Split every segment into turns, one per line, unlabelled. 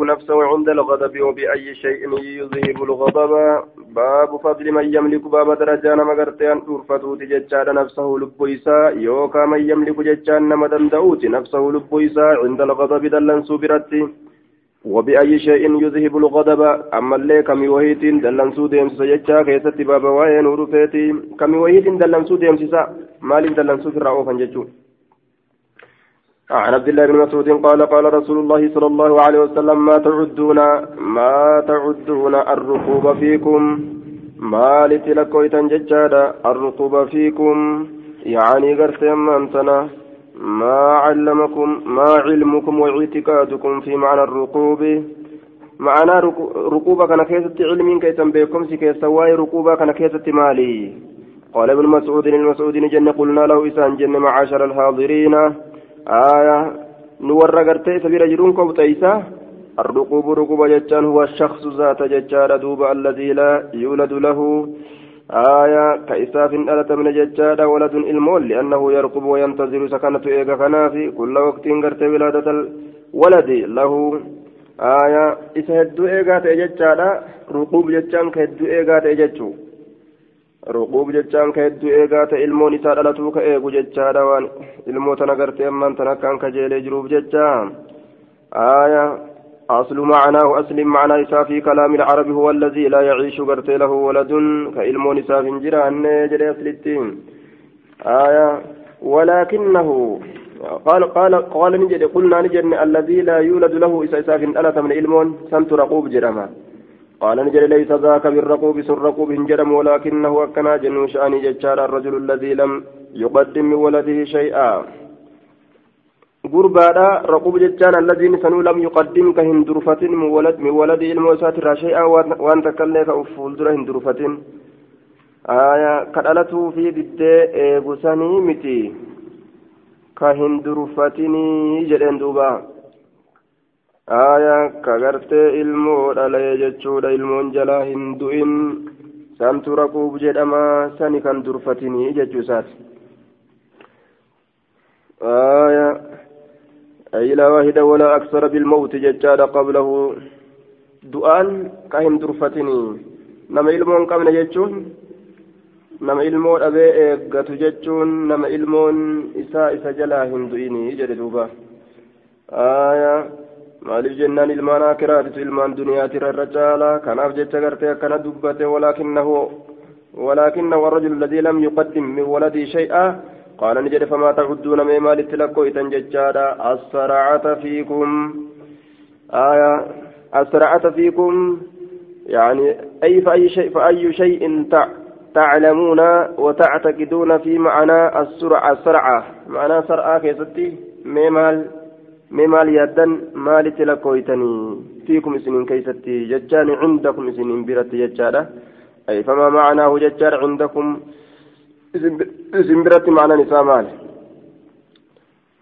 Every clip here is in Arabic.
نفسه عند الغضب وبأي شيء يذهب الغضب. باب فضل من يملك باب درجان مغرتان أرفتوت ججان نفسه لبويسا. يوكا من يملك ججان نمدن دعوت نفسه لبويسا. عند الغضب دلن سوبرتي. وبأي شيء يذهب الغضب. أما اللي كم وهيت دلن سوديم سججا كيست بابا وين ورفيتي كم وهيت دلن سوديم سا مالي دلن سوفر رأوفا ججون. عن عبد الله بن مسعود قال قال رسول الله صلى الله عليه وسلم ما تعدون ما تعدون الركوب فيكم؟ ما لتلكويتا ججادا الركوب فيكم؟ يعني قرت أمانتنا ما علمكم ما علمكم واعتقادكم في معنى الركوب؟ معنى ركوبة كان كيسة علم كيسا بكم سكيسا واي ركوبة كان كيسة مالي. قال ابن مسعود المسعود جنة قلنا له إسان جنة معاشر الحاضرين. آية نور قرتي سبيل جرون كوبتيسا الرقوب رقوب جتان هو الشخص ذات ججار دوب الذي لا يولد له آية كإساف ألت من ججار ولد المول لأنه يرقب وينتظر سكنة إيغا كنافي كل وقت قرتي ولادة الولد له آية إسا هدو إيغا تججار رقوب جتان كهدو إيغا تججو ruquub jechaan ka hedduu eegaa ta'e ilmoon isaa dhalatuu ka eegu jechaadha waan ilmoo tana gartee ammaan tan akkaan kajeelee jiruuf jecha آية أصل معناه أصل معنى إساء في كلام العرب هو الذي لا يعيش قرت له ولد كإلم نساء جران جري أصلتين آية ولكنه قال قال قال نجد قلنا نجد الذي لا يولد له إساء ألت من علم سنت رقوب جرما قال نجد ليس ذاك بالرقوب سر رقوب جرم ولكنه أكنا جنو شأني ججار الرجل الذي لم يقدم من ولده شيئا. غربادا رقوب ججان الذين سنو لم يقدم كهندرفة من ولد من ولد الموسات شيئا وان تكلف فولدر هندرفة آية كدلته في ضد بساني متي. كهندرفتني جدن دوبا. Aayaa ka gartee ilmoo dhalee jechuudha. Ilmoon jalaa hin du'in. Santu raquub jedhama. Sani kan durfatinii jechuu isaati. Aayaa أي لا واحد ولا أكثر بالموت ججاد قبله دعان كهن درفتني نما إلمون قمنا ججون نما إلمون أبي إيقات ججون نما إلمون إساء إسا جلا هندويني جد دوبا آية maaliif jennaan ilmaan akiraatitu ilmaan duniyaatirra irra caala kanaaf jecha gartee akkana dubbate walaakinnahu walaakinnahu الرجل الذي لم يقدم من ولده شيئا قال نجد فما تعدون من مال التلقوا إتن ججادا السرعة فيكم آية السرعة فيكم يعني أي فأي شيء فأي شيء تعلمون وتعتقدون في معنى السرعة السرعة معنى سرعة كيستي ميمال mee maal yaaddan maalitti lakkooytanii fiikum isinin keeysatti jechaani cindakum isinin biratti jechaadha ay famaa macnaahu jechaadha cindakum isin biratti macnan isaa maal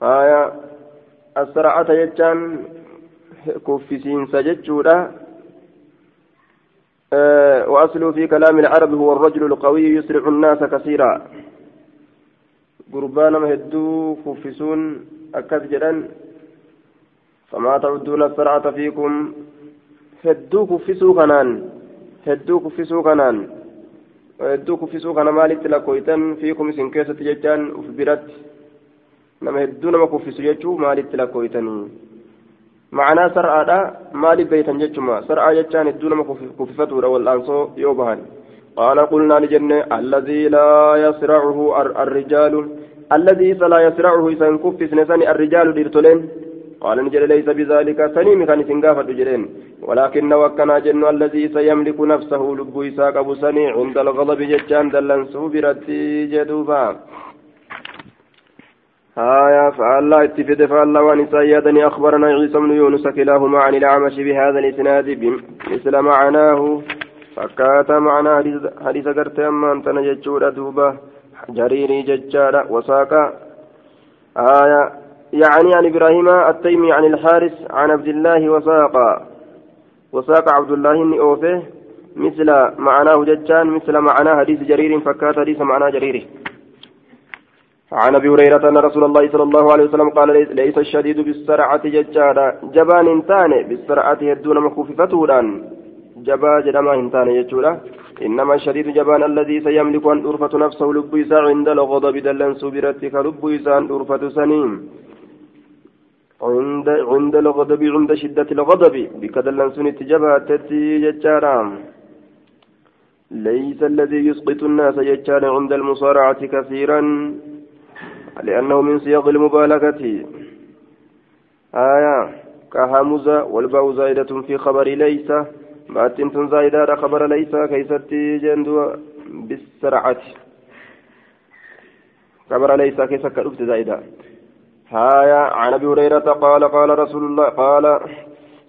haya asra'ata jechaan kuffisiinsa jechuudha وأصله في كلام العرب هو الرجل القوي يسرع الناس كثيرا قربان مهدو كفسون أكثر فما تعدون السرعة فيكم هدو كفسوا كنان هدو كفسوا كنان hedduu kuffisuu kana maalitti lakkooytan fiikum isin keessatti jechaan uf biratti nama hedduu nama kuffisu jechuu maalitti lakkooytanii ma'anaa sar'aadha maaliif beeytan jechuma sar'aa jechaan hedduu nama kuffifatuudha wal'aansoo yoo bahan قال قلنا لجنة الذي لا يسرعه الرجال الذي لا يسرعه إذا كفس نساني الرجال ديرتولين قال نجد ليس بذلك. سنيم كان سنغافة جرين ولكن وكنا جن الذي سيملك نفسه لب إساق أبو سني عند الغضب ججان دلن سوبرتي جدوبا. آية فالله اتفد فالله وان سيادني أخبرنا عيسى بن يونس كلاهما عن الأعمش بهذا الإسناد مثل معناه. فكات معنى حديث قرت أما أنت نججور دوبا جريري ججارة. وساقا آية يعني عن إبراهيم التيمي عن الحارث عن عبد الله وساق. وساق عبد الله أوفه مثل معناه ججان مثل معناه حديث جرير فكات حديث معناه جرير. عن أبي هريرة أن رسول الله صلى الله عليه وسلم قال ليس الشديد بالسرعة ججارا جبان انتان بالسرعة يدون مخففتودان جبا جدما انتان يجورا إنما الشديد جبان الذي سيملك أن أرفة نفسه لب عند الغضب دلن سبرتك لب ان أرفة سنين. عند عند الغضب عند شدة الغضب. بكدلن سنت جبهتت ججارا ليس الذي يسقط الناس ججارا عند المصارعة كثيرا لأنه من صيغ المبالغة. آية كهمز والباء زائدة في خبر ليس باتنت زائدة خبر ليس كيستي جندو بالسرعة. خبر ليس كرفت زائدة. هايا عن أبي هريرة قال قال رسول الله قال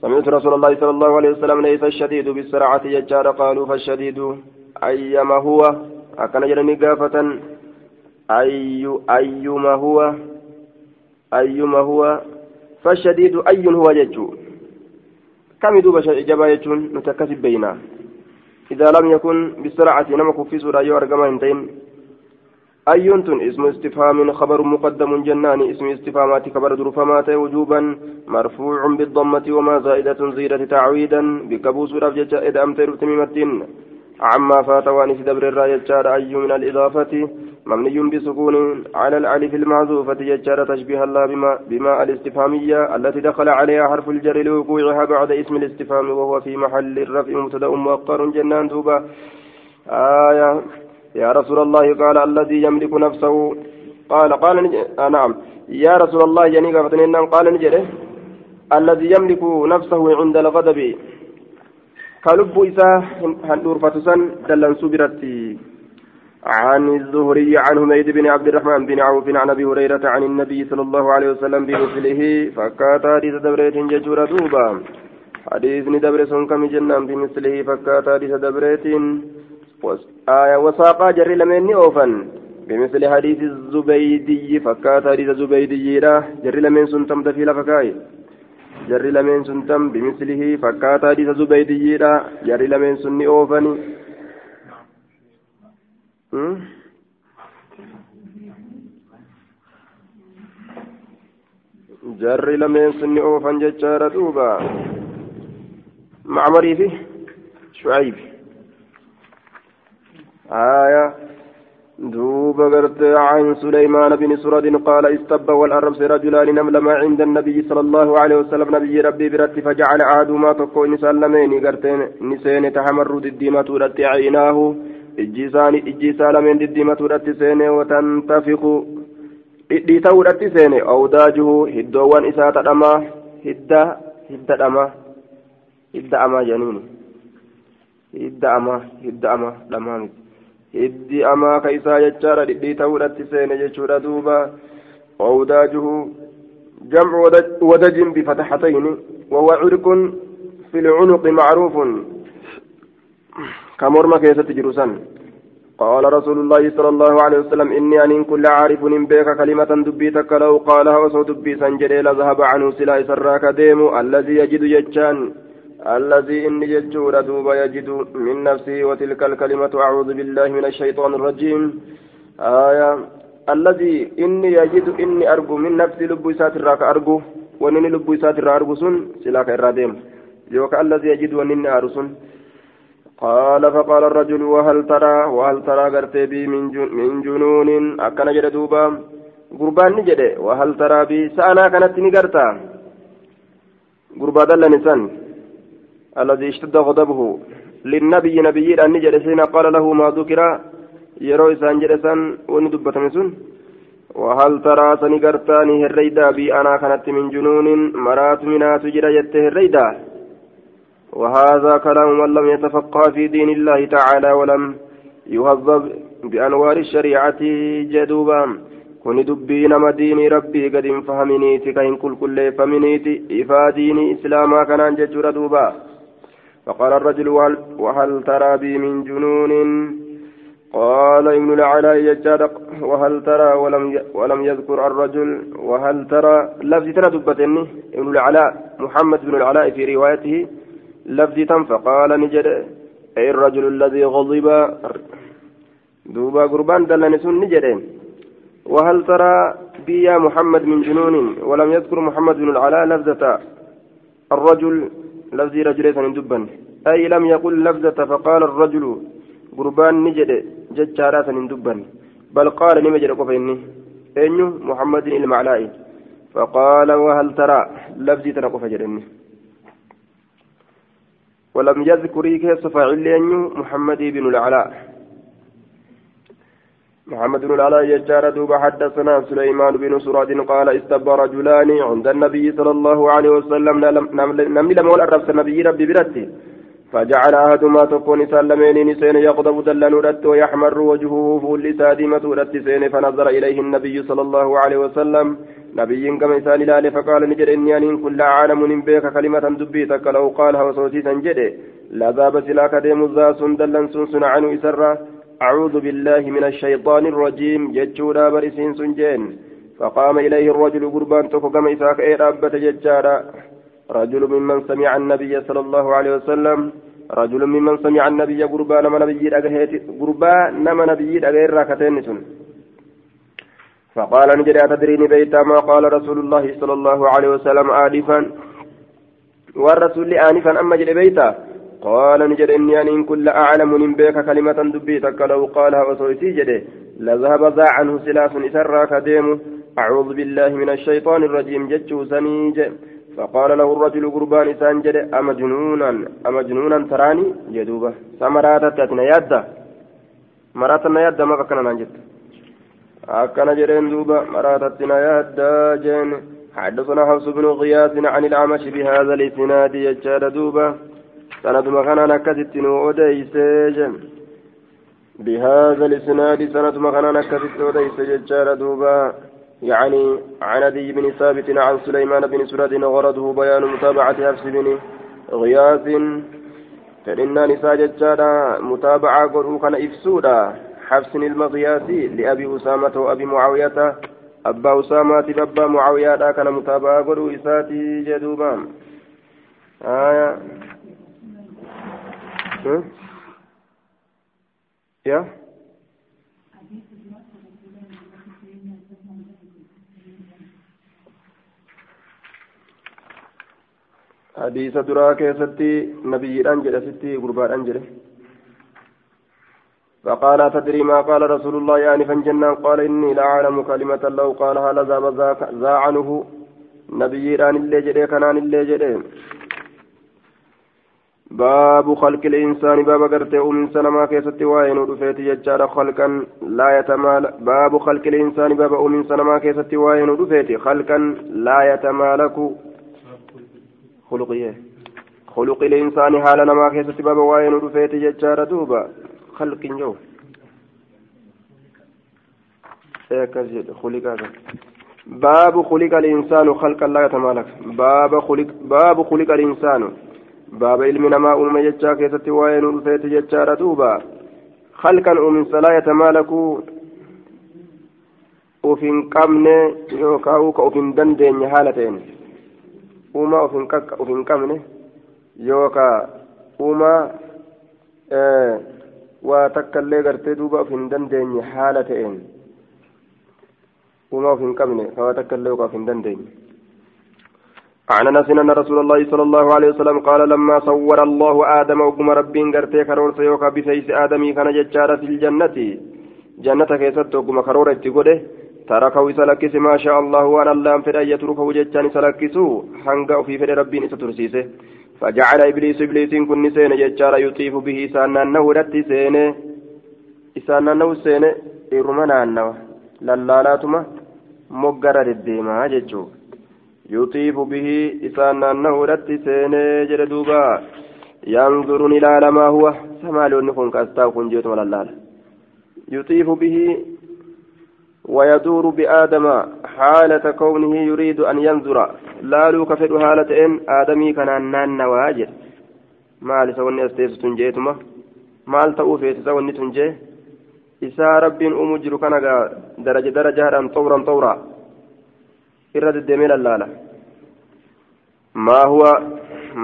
سمعت رسول الله صلى الله عليه وسلم ليس الشديد بالسرعة يجار قالوا فالشديد أيما هو؟ أكن جرني قافه أي أيما هو؟ أيما هو؟ فالشديد أي هو يجو؟ كم يدوب جبا يجون متكسب بينا. إذا لم يكن بالسرعة نمك في سورة يورغما انتين أيونتن اسم استفهام خبر مقدم جنان. اسم استفهامات خبر درفمات وجوبا مرفوع بالضمة وما زائدة زيرة تعويدا. بكبوس رفجة إذا أمتر تميمتين عما فات وانس دبر الراية أي من الإضافة. مبني بسكون على الألف المعزوفة. ججار تشبيه الله بما, بما الاستفهامية التي دخل عليها حرف الجر لوقوعها بعد اسم الاستفهام. وهو في محل الرفع مبتدأ مؤخر جنان. توبة. آية. يا رسول الله قال الذي يملك نفسه. قال قال آه نعم. يا رسول الله يعني قال نجده الذي يملك نفسه عند الغضب. كلب إساه هندور فتسن دلن سبرتي. عن الزهري عن حميد بن عبد الرحمن بن عوف عن أبي هريرة عن النبي صلى الله عليه وسلم بمثله. فكات حديث دبريت ججور دوبا. حديث ندبر سنكم جنان بمثله. فكات حديث دبريت آية وساقا جر لمن أوفن. بمثل حديث الزبيدي فكات حديث الزبيدي لا جر لمن سنتم دفي لفكاي جر لمن سنتم بمثله فكات حديث الزبيدي لا جر لمن سني أوفن. jarri lameen sunni oofan jechaadha duuba macmarii fi shucaybi آية. دوب قرت عن سليمان بن سرد قال استب والأرمس رجلان نملما عند النبي صلى الله عليه وسلم. نبي ربي برت فجعل عادهما تكو نسال لمين قرتين نسين تحمر الديمة رت عيناه. إجيسان إجيسان من الديمة رت سين وتنتفق. dhiita'uu dhatti seene awdaajuhu hiddoowwan isaa tadhamaa hidda hidda dhamaa hidda amaa janiini hidda amaa hidda amaa dhamaa miti hiddi amaa ka isaa jechaadha dhidhii ta'uudhatti seene jechuudha duuba awdaajuhu jamcu wadajin bifatxatayni wahuwa cirqun fi lcunuqi macruufun كمرمى كيست جروسا قال رسول الله صلى الله عليه وسلم إني أن كل عارف بك كلمة دبيتك لو قالها وصو دبي سنجري لذهب عنه سلا سراك ديم الذي يجد يجان الذي إني ججور دوبا يجد من نفسه وتلك الكلمة أعوذ بالله من الشيطان الرجيم. آية. الذي إني يجد إني أرجو من نفسي لبو ساتر أرجو ونني لبو ساتر أرجو سن سلاك الراديم يوك الذي يجد ونني أرسن قال فقال الرجل وهل ترى وهل ترى قرتي بي من, من جنون أكن جد دوبا قربان نجد. وهل ترى بي سأنا كانت نقرتا قربا دل نسان الذي اشتد غضبه للنبي نبي أن نجد حين قال له ما ذكر يروي سان جلسان وندبت مسون وهل ترى سنقرتاني هريدا بي أنا كانت من جنون مرات منات جرى يته هريدا؟ وهذا كلام من لم يتفقه في دين الله تعالى ولم يهذب بأنوار الشريعة جدوبا. كن دبي نما ديني ربي قد فهمنيتي كهن كل كل فمنيتي إفا ديني إسلاما كان ججر دوبا. فقال الرجل وهل ترى بي من جنون؟ قال ابن العلاء يجاد وهل ترى؟ ولم ولم يذكر الرجل وهل ترى؟ لفظ ترى دبتني ابن العلاء محمد بن العلاء في روايته لفظ تم فقال نجد أي الرجل الذي غضب؟ دوبا قربان دلني سن نجد. وهل ترى بي يا محمد من جنون؟ ولم يذكر محمد بن العلاء لفظة الرجل لفظي رجل دبا أي لم يقل لفظة فقال الرجل قربان نجد ججارات دبا بل قال نمجد قفيني أنه محمد المعلائي. فقال وهل ترى لفظي تنقف جرني ولم يذكر كيف فاعل محمد بن العلاء. محمد بن العلاء يجار دوب حدثنا سليمان بن سراد قال استبى رجلان عند النبي صلى الله عليه وسلم. نمني لم الرفس النبي ربي برتي. فجعل أحدهما تكون سلمين نسين يغضب دلن ردت ويحمر وجهه فول سادمة ردت سين فنظر إليه النبي صلى الله عليه وسلم. نبي كما إنسان لا فقال نجد إني أن كل عالم بك كلمة دبيتك لو قالها وصوتي سنجد. لا ذاب سلاك ديم الزاس دلن سنسن عنه إسرا. أعوذ بالله من الشيطان الرجيم. ججورا برسين سنجين. فقام إليه الرجل قربان تكو كما إساك إيه رابة ججارا رجل ممن سمع النبي صلى الله عليه وسلم. رجل ممن سمع النبي قربان نما نبي قربان نما نبي أغير راكتين فقال نجري أتدريني بيتا ما قال رسول الله صلى الله عليه وسلم آنفا. والرسول آنفا أما جري بيتا. قال نجد إني أن كل أعلم من بك كلمة دبيتك لو قالها وصوتي جده لذهب ذا عنه سلاس إسرى كديم. أعوذ بالله من الشيطان الرجيم جتشو سنيج. فقال له الرجل قربان إسان جده أمجنونا أمجنونا تراني؟ جدوبة سمرات تتنا يدا مراتنا يدا ما كان نجد أكن جرين دوبة مراتنا يدا جن حدثنا حفص بن غياث عن الأعمش بهذا الإسناد يجاد دوبة. سند مكان أكست أوديس بهذا الإسناد سند مكان أكست أوديس ججار دوبا. يعني عن أبي بن ثابت عن سليمان بن سرد غرضه بيان متابعة حفص بن غياث. فإن نساء ججارا متابعة قرؤ كان إفسودا. حفص المغياثي لأبي أسامة وأبي معاوية. أبا أسامة بابا معاوية كان متابعة قرؤ إساتي جدوبا. آية. يا حديث درا كيستي نبي أنجل ستي قربان أنجل فقال تدري ما قال رسول الله يعني فنجنا قال إني لا أعلم كلمة لو قالها لذاب ذا عنه نبي أن اللي جري كنان اللي جري باب خلق الإنسان باب قرتي أم سلمة كيست وين رفيت يجار خلقا لا يتمال. باب خلق الإنسان باب أم سلمة كيست وين رفيت خلقا لا يتمالك. خلقيه خلق الإنسان حال ما كيست باب وين رفيت يجار دوبا. خلق جو. خلق باب خلق الإنسان خلقا لا يتمالك. باب خلق باب خلق الإنسان. Dhufeeti jechaadha duuba halkan uuminsa laa yatamaalakuu uf hin qabne yookaan ka uf hin dandeenye haala ta'een uumaa uf hin qabne yookaan uumaa waa takka illee gartee duuba uf hin dandeenye haala ta'een uumaa uf hin qabne waa takka illee uf hin dandeenye. عن أنس إن رسول الله صلى الله عليه وسلم قال لما صور الله آدم وقم ربي غرتي كرور سيوكا بفيس آدمي كان ججارة في الجنة. جنة كيست وقم كرور اتقوده. تركه سلكس ما شاء الله وأنا اللام فدأ يتركه ججان سلكسو حنقا في فدأ ربي سترسيسه. فجعل إبليس إبليس كن سين ججارة يطيف به سانا انه رتي سين إسانا انه سين إرمنا انه للالاتما. مقرر الديما ججو. يطيف به إسان أنه رت سيني جردوبا ينظر إلى ما هو. سمالون كن كاستا كن جيت ولا يطيف به ويدور بآدم حالة كونه يريد أن ينظر. لا لوك في حالة إن آدمي كان أنان maal isa wanni as teessu tun jeetuma maal ta'uu feetisa wanni tun jee isaa rabbiin uumuu jiru kana gaa daraja darajaadhaan xawran xawraa irra deddeemee lallaala maa huwa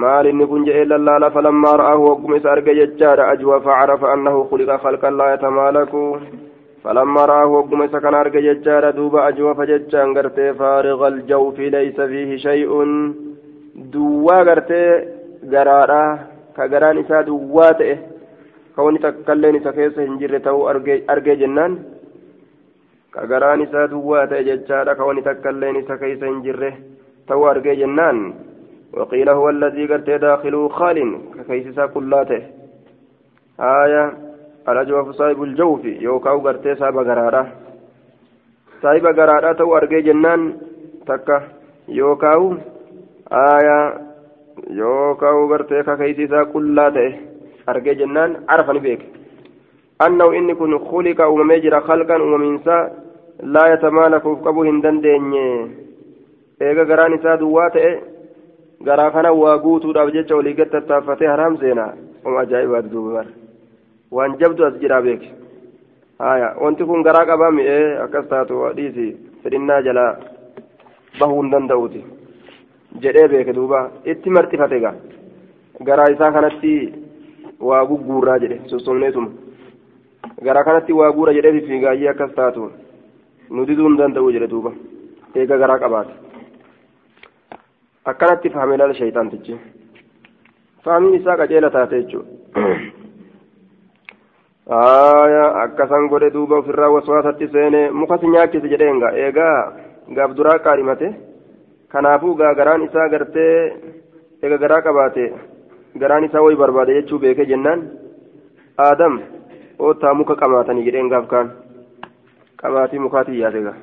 maal inni kun jedhee lallaala falammaa ra'aahu wagguma isa arge jechaadha ajwa facarafa annahu khuliqa khalqan laa yatamaalaku فلما رآه وقم سكن أرجع ججار دوب أجوف ججان قرتي فارغ الجوف ليس فيه شيء دوا قرتي قرارا كقران إسا دوا تئه كوني تكلين إسا كيس هنجر تو أرجع جنان كقران إسا دوا تئه ججار كوني تكلين إسا كيس هنجر تو أرجع جنان وقيل هو الذي قرتي داخل خال ككيس إسا كلاته آية الأجوف صاحب الجوف يوكاو غرتي صاحب غرارة صاحب غرارة تو أرجي جنان تكا يوكاو آية يوكاو غرتي ككيسيسا كلا تئه أرجي جنان عرفني بيك أنه إني كن خلق أمميجر خلقا أممينسا لا يتمالك وفقبه هندن ديني garaan isaa duwwaa ta'e garaa kana waa guutuudhaaf jecha walii gad tattaaffatee haraam seenaa oma ajaa'ibaati duuba bara waan jabdu as jira beek haya wanti kun garaa qabaa mi'ee akkas taatu dhiisi fedhinnaa jalaa bahuu hin danda'uuti jedhee beeke duuba itti marxifate gaa garaa isaa kanatti waa gugguurraa jedhe sossomneetuma garaa kanatti waa guura jedhee fiigaayyee akkas taatu nu diduu hin danda'u jedhe duuba eega garaa qabaate akkanatti fahame laala shaytaantichi fahamiin isaa qaceela taate jechuudha akkasan godhe duuba ofirraa waswaasatti seene mukas nyaachise jedheenga eegaa gaaf duraa qaarimate kanaafuu gaa garaan isaa gartee eega garaa qabaate garaan isaa wayi barbaade jechuu beeke jennaan aadam ootaa muka qamaatanii jedheen gaaf kaan mukaatii yaade gaa.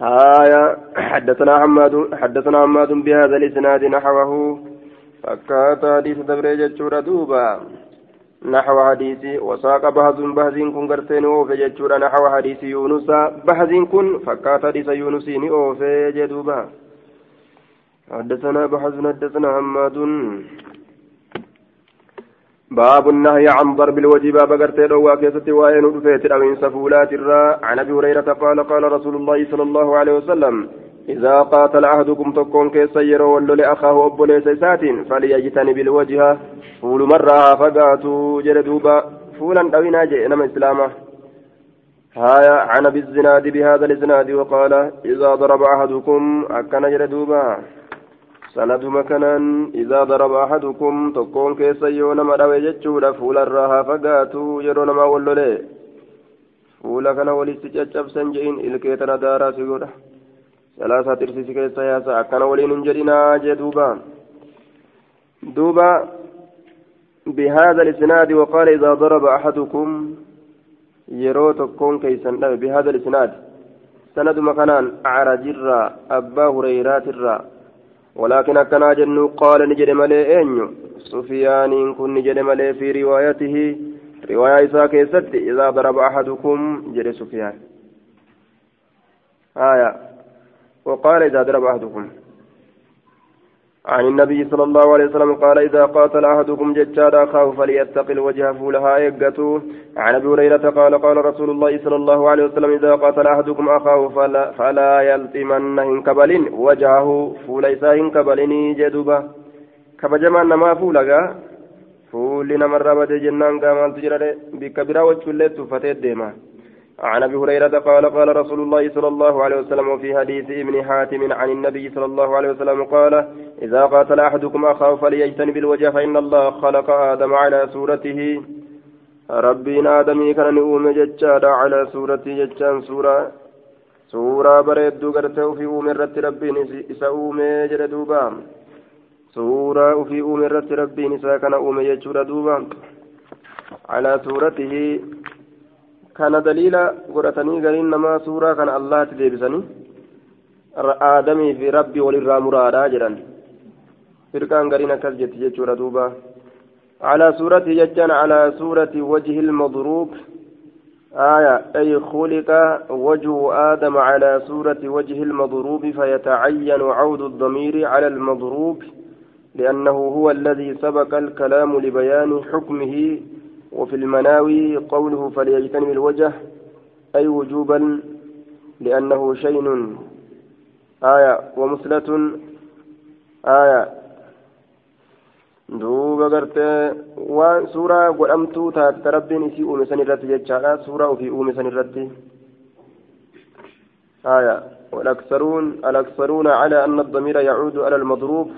هايا حدثنا حماد حدثنا حماد بهذا الاسناد نحوه فكات حديث دبريجة دوبا نحو حديث وساق بهز بهز كن قرتين أوفي جتشورا نحو حديث يونس بهز كن فكات حديث يونس أوفي جدوبا حدثنا بهز حدثنا حماد باب النهي عن ضرب الوجه باب قرتين وكيست وين رفيت أو سفولات الراء عن أبي هريرة قال قال رسول الله صلى الله عليه وسلم إذا قاتل أحدكم تكون كيس يرو ولل أخاه أبو ليس ساتين فليجتنب الوجه. فول مرة فقاتوا جلدوبا فولا دوينا جئنا إسلاما هايا عن أبي الزناد بهذا الإسناد وقال إذا ضرب أحدكم أكن جلدوبا سند مكانا إذا ضرب أحدكم تكون كيس يونا مدوي جتشولا فولا راها فقاتوا جرون ما ولل فولا كان ولستجاب سنجين إلكيتنا دارا سيقولا ثلاثة ترسيس كيسا ياسا أكنا ولين جدنا جدوبا دوبا. بهذا الإسناد وقال إذا ضرب أحدكم يرو تكون كيسا بهذا الإسناد. سند مكانان أعرج الرا أبا هريرات الرا. ولكن أكنا جنو قال نجد ملي أنيو. سفيان كن نجد ملي في روايته. رواية إساء كيست إذا ضرب أحدكم جد سفيان. آية. وقال إذا ضرب أحدكم. عن النبي صلى الله عليه وسلم قال إذا قاتل أحدكم ججار أخاه فليتق الوجه فولها إيقته. عن أبي هريرة قال قال رسول الله صلى الله عليه وسلم إذا قاتل أحدكم أخاه فلا, فلا يلطمن هنكبل وجهه فوليس هنكبلني جدوبا كبجما نما فولغا. فول نمر بده جنان قامال تجرى بكبرى وجه فتيت ديما. عن أبي هريرة قال قال رسول الله صلى الله عليه وسلم وفي حديث ابن حاتم عن النبي صلى الله عليه وسلم قال إذا قاتل أحدكم أخاه فليجتنب الوجه فإن الله خلق آدم على صورته. ربين آدمي كان نؤم ججادا على صورته ججان سورة سورة بريدو قرته في أوم الرت ربين إسا أوم سورة في أوم الرت ربين إسا كان أوم ججور دوبا. على صورته godhatanii gariin namaa suuraa kana allahatti deebisanii aadamii fi rabbi walirraa muraadhaa jedhan firqaan gariin akkas jetti jechuudha duuba على سورة ججان على سورة وجه المضروب آية أي خلق وجه آدم على سورة وجه المضروب فيتعين عود الضمير على المضروب لأنه هو الذي سبق الكلام لبيان حكمه وفي المناوي قوله فليجتنب الوجه أي وجوبا لأنه شين. آية ومثلة. آية. duuba gartee waan suuraa godhamtuu taate rabbiin isii uume san irratti jechaadha suuraa ofii uume san irratti آية. والأكثرون الأكثرون على أن الضمير يعود على المضروب.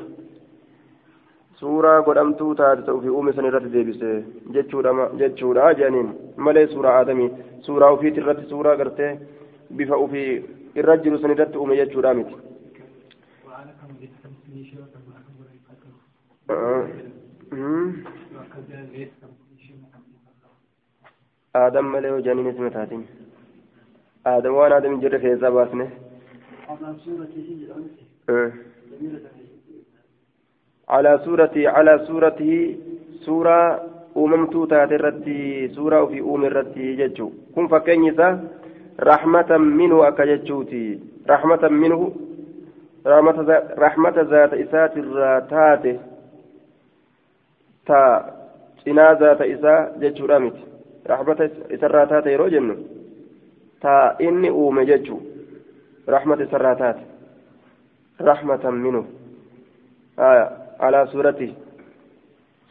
سورة قدمتو تاتو في أم سن رت ديبس جتشورا جتشورا جانين ملي سورة آدمي سورة وفي ترت سورة قرتي بفا وفي الرجل سن رت أم جتشورا مت آدم ملي وجانين اسمه تاتين آدم وأنا آدم جرى في باسنه على سورته على سورته سورة suuraa ofii uume irratti jechuu kun fakkeenyi isaa rahmatan minhu akka jechuuti rahmatan minhu rahmata zaata isaatirraa taate ta cinaa zaata isaa jechuudha miti rahmata isarraa taate yeroo jennu تا إني أومي جتشو رحمة سراتات رحمة منه آية على سورته.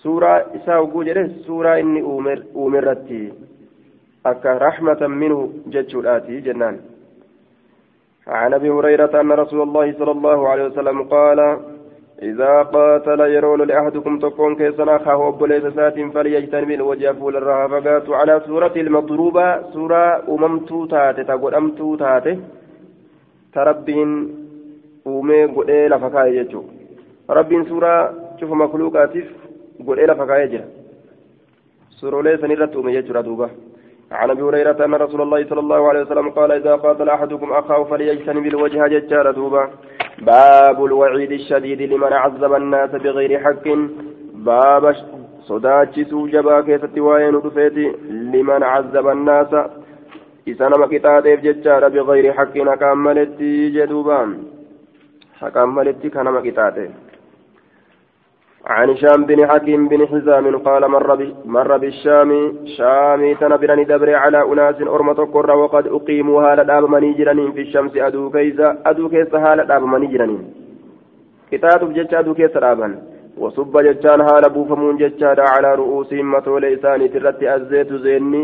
سورة إساء وجوجره سورة إني أومر أومرتي. أكا رحمة منه جتشو الآتي جنان. عن أبي هريرة أن رسول الله صلى الله عليه وسلم قال إذا قاتل يرون لأحدكم تكون كيسنا خاه أبوليس سات فليجتنب الوجه فول الرهافقات على سورة المضروبة. سورة أممتو تاتي تقول أمتو تاتي. تربين أومي قد لفكاية جتو ربين سورة شوف مخلوقاتف قد لفكاية جتو سورة ليس نرت أومي جتو دوبة عن ابي هريره ان رسول الله صلى الله عليه وسلم قال اذا قاتل احدكم اخاه فليجتنب الوجه ججار دوبا باب الوعيد الشديد لمن عذب الناس بغير حق باب صداتشسو جبا كيست وين رفيتي لمن عذب الناس إسانا مكتاتيف ججار بغير حق كاملتي جدوبا كاملتي كان مكتاتيف عن هشام بن حكيم بن حزام قال مر مر بالشام شامي تنبرني دبر على أناس أرمة قرة وقد أقيموا هالة داب منيجرنين في الشمس أدو كيزا أدو كيس هالة داب منيجرنين كتاب جتش أدو كيس رابا وصب جتشان هالة بوفمون جتشان على رؤوسهم متول إساني ترت الزيت زيني.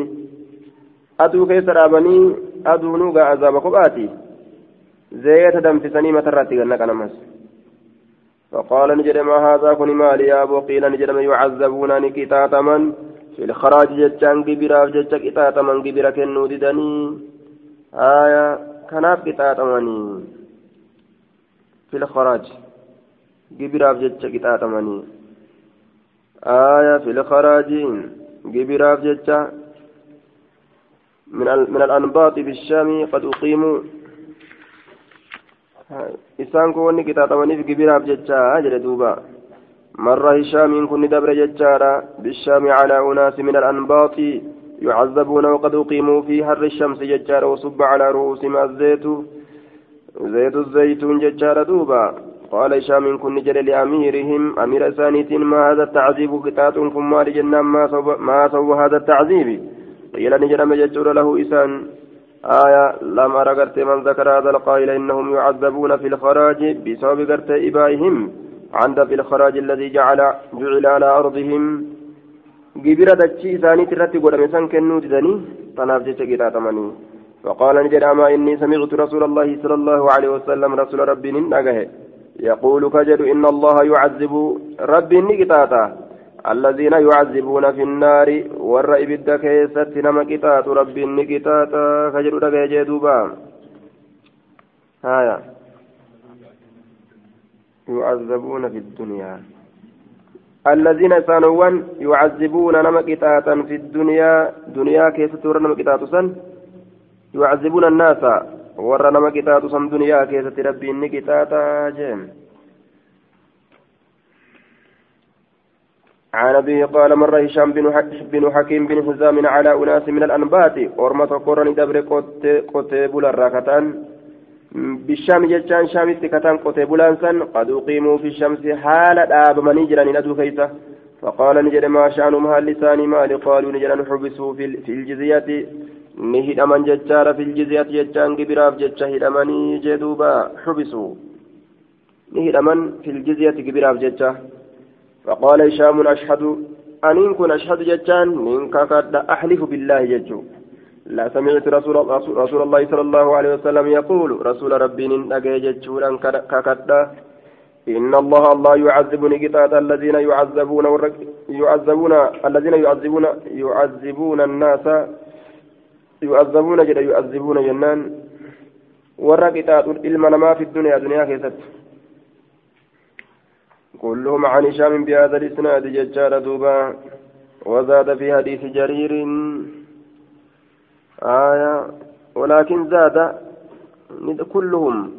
أدو كيس رابني أدو نوغا عذاب قباتي. زيت دم في سنيمة الراتي قلنا كنمس فقال نجد ما هذا كن مالي يا أبو قيل نجد من يعذبون نكتاتما في الخراج جتشان كبيرا جتشا كتاتما كبيرا كنو ددني. آية كناف كتاتمني. في الخراج كبيرا جتشا كتاتمني. آية في الخراج كبيرا جتشا. من من الأنباط بالشام قد أقيموا. Isaan kun wanni qixaaxamaniif gibiraaf jechaa jedhe duuba. Hishaamiin kun ni dabre jechaadha. Bishaami calaa unaasi min alanbaaxi يعذبون وقد أقيموا في حر الشمس ججار وصب على رؤوسهم الزيت زيت الزيتون ججار دوبا قال هشام كن جل لأميرهم أمير ثانيت ما هذا التعذيب قطعة كما لجنة ما سوى هذا التعذيب قيل نجر مججر له إسان آية لما رقرت من ذكر هذا القائل إنهم يعذبون في الخراج بسبب قرت إبائهم عند في الخراج الذي جعل جعل على أرضهم. جبرة دتشي ثاني ترتي قد مسان كنو تدني تناف جيش فقال نجد أما إني سمعت رسول الله صلى الله عليه وسلم رسول ربي ننقه يقول كجد إن الله يعذب ربي نقطاتا الذين يعذبون في النار ور إبدا كيست نما كتات ربي نكتات كجر دقى دوبا هايا يعذبون في الدنيا الذين سانوان يعذبون نما كتاتا في الدنيا دنيا كيست ور نما كتات سن يعذبون الناس ور نما كتات سن دنيا كيست ربي نكتاتا جيم عن أبيه قال مر هشام بن حكيم بن حزام على أناس من الأنبات أورمة قرن دبر قتيب الراكتان بالشام جتان شام كتان قتيب لانسان قد أقيموا في الشمس حال آب من يجرى ندو كيسة فقال نجد ما شأنهم هل لسان مال قالوا نجد حبسوا في الجزية. نهد من جتار في الجزية جتان قبراف جتشهد من جدوبا حبسوا. نهد من في الجزية قبراف جتشه. فقال هشام أشهد أن كن أشهد جتان من كاكد أحلف بالله ججو لا سمعت رسول, رسول الله صلى الله عليه وسلم يقول رسول ربي نجي ججولا كاكد إن الله الله يعذب نقطات الذين يعذبون يعذبون الذين يعذبون يعذبون الناس. يعذبون جدا يعذبون جنان. ورقطات المنما في الدنيا دنيا كيست. كلهم عن هشام بهذا الإسناد ججار دوبا وزاد في حديث جرير. آية ولكن زاد كلهم.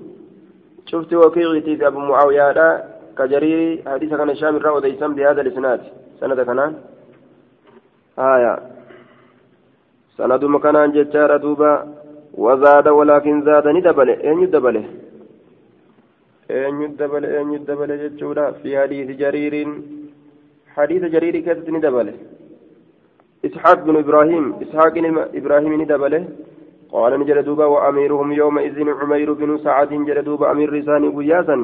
شفت وكيعتي في أبو معاوية كجرير حديث كان هشام الرأو ديسان بهذا الإسناد. سند كنان آية. سند مكانان ججار دوبا. وزاد ولكن زاد ندبله أين يدبله eenyu dabale eenyu dabale jechuudha fi hadiisi jariiriin hadiisa jariirii keessatti ni dabale إسحاق بن إبراهيم إسحاق إبراهيم ندبله. قال نجد دوبا وأميرهم يومئذ عمير بن سعد نجد دوبا أمير رساني قياسا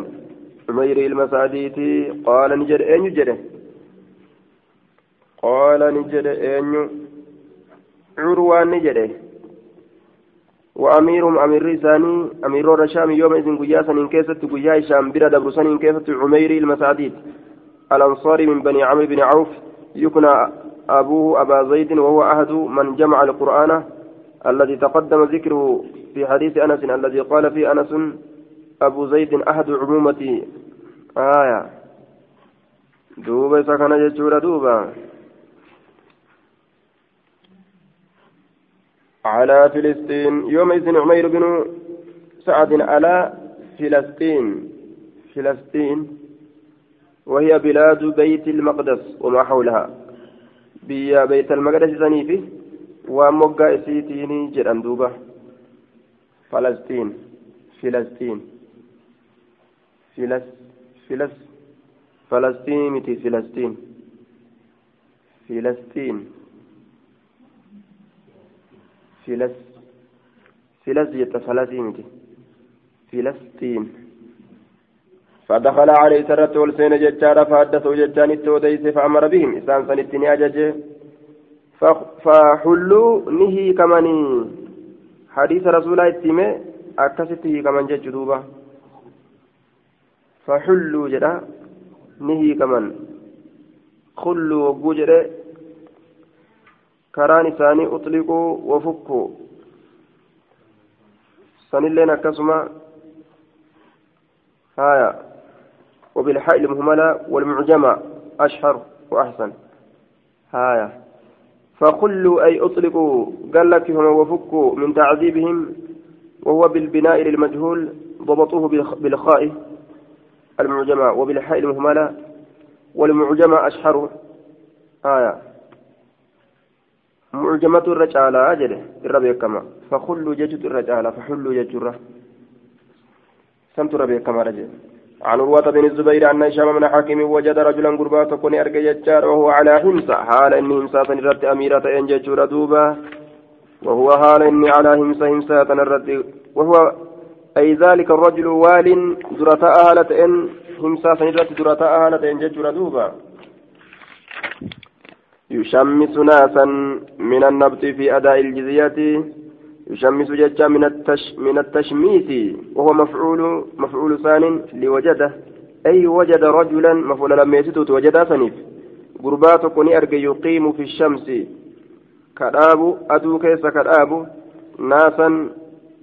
عمير المساديتي قال نجد أين نجد قال نجد أين عروان نجد وأميرهم أمير ثاني أمير الشام يوم إذن قياسا إن كيست قيا شام بلا دبرسان إن كيست عميري المسعديد الأنصاري من بني عمرو بن عوف يكنى أبوه أبا زيد وهو أحد من جمع القرآن الذي تقدم ذكره في حديث أنس الذي قال فيه أنس أبو زيد أحد عمومة آية. دوبا سكن جتشورا دوبا على فلسطين. يومئذ عمير بن سعد على فلسطين. فلسطين وهي بلاد بيت المقدس وما حولها. بيا بيت المقدس سنيفي ومقا اسيتيني جران دوبا. فلسطين فلسطين فلس فلس فلسطين متي فلسطين. فلسطين. فلس فلس جت فلسطين فلسطين. فدخل عليه سرت والسين ججار فحدثوا ججان التوديس فأمر بهم. إسان سنتني أججه فحلوا نهي كمني حديث رسول الله اتمه أكسته كمن جج دوبا فحلوا جدا نهي كمن خلوا وجوجره karaan isaanii uxliquu wafukkuu. Sanilleen akkasuma haya وبالحاء المهملة والمعجمة أشهر وأحسن هايا فخلوا أي أطلقوا قال لك هم وفكوا من تعذيبهم وهو بالبناء للمجهول ضبطوه بالخاء المعجمة وبالحاء المهملة والمعجمة أشهر آية معجمة الرجالة الربيع كما فخلوا ججت الرجالة فحلوا ججرة سمت الربيع كما رجل عن عروة بن الزبير أن هشام من حاكم وجد رجلا قربا تكون أرجى ججار وهو على همسة. حال إني همسة نرد أميرة إن ججور دوبا وهو حال إني على همسة همسة نرد وهو أي ذلك الرجل وال درتا أهلة إن همسة نرد درتا أهلة إن ججور دوبا يشمس ناسا من النبط في أداء الجزية. يشمس ججا من التش من التشميس وهو مفعول مفعول ثان لوجده. أي وجد رجلا مفعول لما يسيت وجد سنيف غربات كوني أرجى يقيم في الشمس. كراب أدو كيس كراب ناسا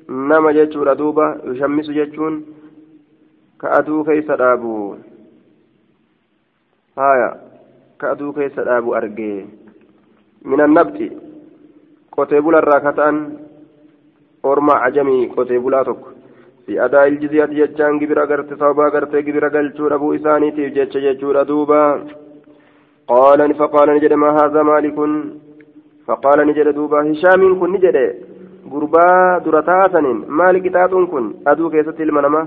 نما جتشور أدوبا يشمس جتشون كأدو كيس رابو هايا كأدو كيس أبو أرجي من النبت قتيبولا الراكتان أورما عجمي قتيبولا تك في أداء الجزية جتشان جبرا قرت صوبا قرت جبرا قلتشور أبو إساني تيف جتش جتشور دوبا قال فقال نجد ما هذا مالك فقال نجد دوبا هشام كن نجد غربا درتاسن مالك تاتون كن أدو كيست المنما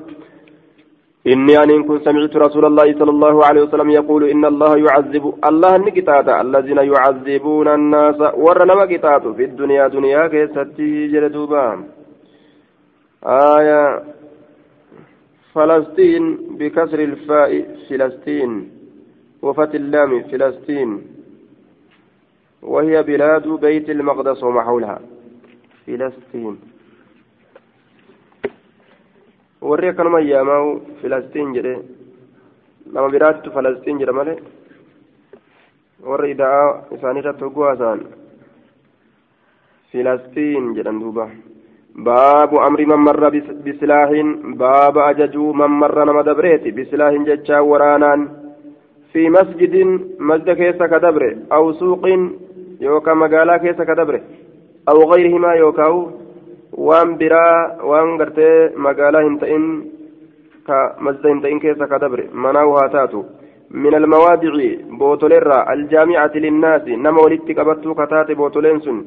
إني أن كنت سمعت رسول الله صلى الله عليه وسلم يقول إن الله يعذب الله نكتات الذين يعذبون الناس ورنما كتات في الدنيا دنيا كيستي جلدوبا آية فلسطين بكسر الفاء فلسطين وفتح اللام فلسطين وهي بلاد بيت المقدس وما حولها. فلسطين. Warri akkanuma ayyaamaa'u filastiin jedhe nama biraattu falastiin jedha malee warri ida'aa isaaniirratti hogguu haasa'an filastiin jedhan duuba man marra bisilaahin baaba ajajuu man marra nama dabreeti bisilaahin jechaa waraanaan fi masjidin masjida keessa ka dabre aw suuqin yookaan magaalaa keessa ka dabre aw gayrihimaa yookaan waan biraa waan gartee magaalaa hin ta'in ka masjida hin ta'in keessa ka dabre manaa haa taatu من المواضع بوتوليرا الجامعة للناس نما ولدت قبطو كتات بوتولين سن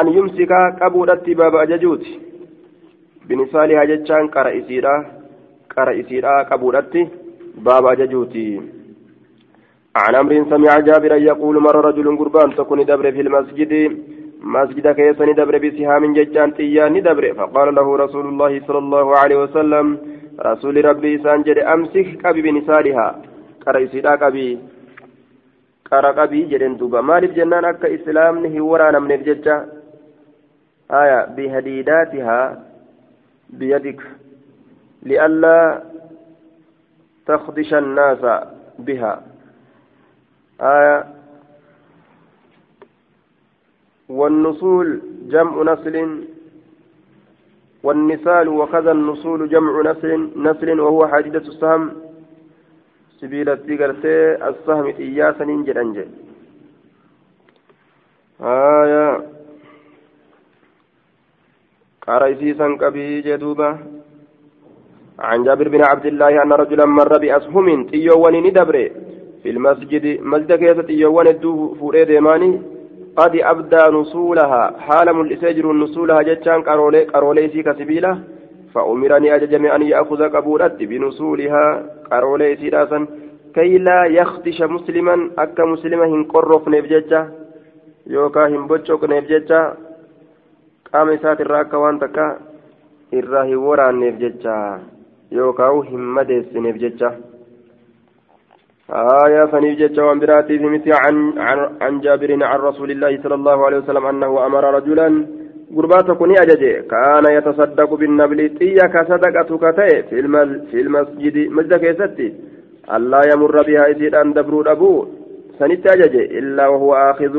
أن يمسك قبودت باب أججوت بنسالها جتشان قرأ إسيرا قرأ إسيرا قبودت باب أججوتي عن أمر سمع جابرا يقول مر رجل قربان تكون دبر في المسجد مسجد كيسني دبر بسهام ججان تياني دبر فقال له رسول الله صلى الله عليه وسلم رسول ربي سانجد أمسك قبي بنسالها قرأ إسيرا قبي qara qabii jedhen duuba maaliif jennaan akka islaamni hin waraanamneef jecha haya bihadiidaatihaa biyadik li'allaa takdisha annaasa bihaa آية والنصول جمع نسل والنسال وكذا النصول جمع نسل نسل وهو حديدة السهم. سبيل التقرتي السهم إياسا أنجل آية. قريسيسا كبي جدوبة. عن جابر بن عبد الله أن رجلا مر بأسهم تيو ونين دبره في المسجد مسجد كيسة يوان الدو فوري ديماني. قد أبدى نصولها حال ملئسجر نصولها جتشان قرولي قرولي سيكا سبيلة فأمرني أججم أن يأخذ قبولت بنصولها قرولي سيراسا كي لا يخدش مسلما أكا مسلما هنقرف نبججة. يوكا هنبجوك نبججة. qaama isaati irraa akka waan takka irraa hin waraanneef jecha yookaan hin madeessineef jecha آية فنيف جتش وان براتي مثل عن, عن, عن جابر عن رسول الله صلى الله عليه وسلم أنه أمر رجلا قربات كوني أججي. كان يتصدق بالنبل تيا كصدقة كتئ في, في المسجد مسجد كيستي. ألا يمر بها إسيد أن دبرو أبو سنت أججي. إلا وهو آخذ.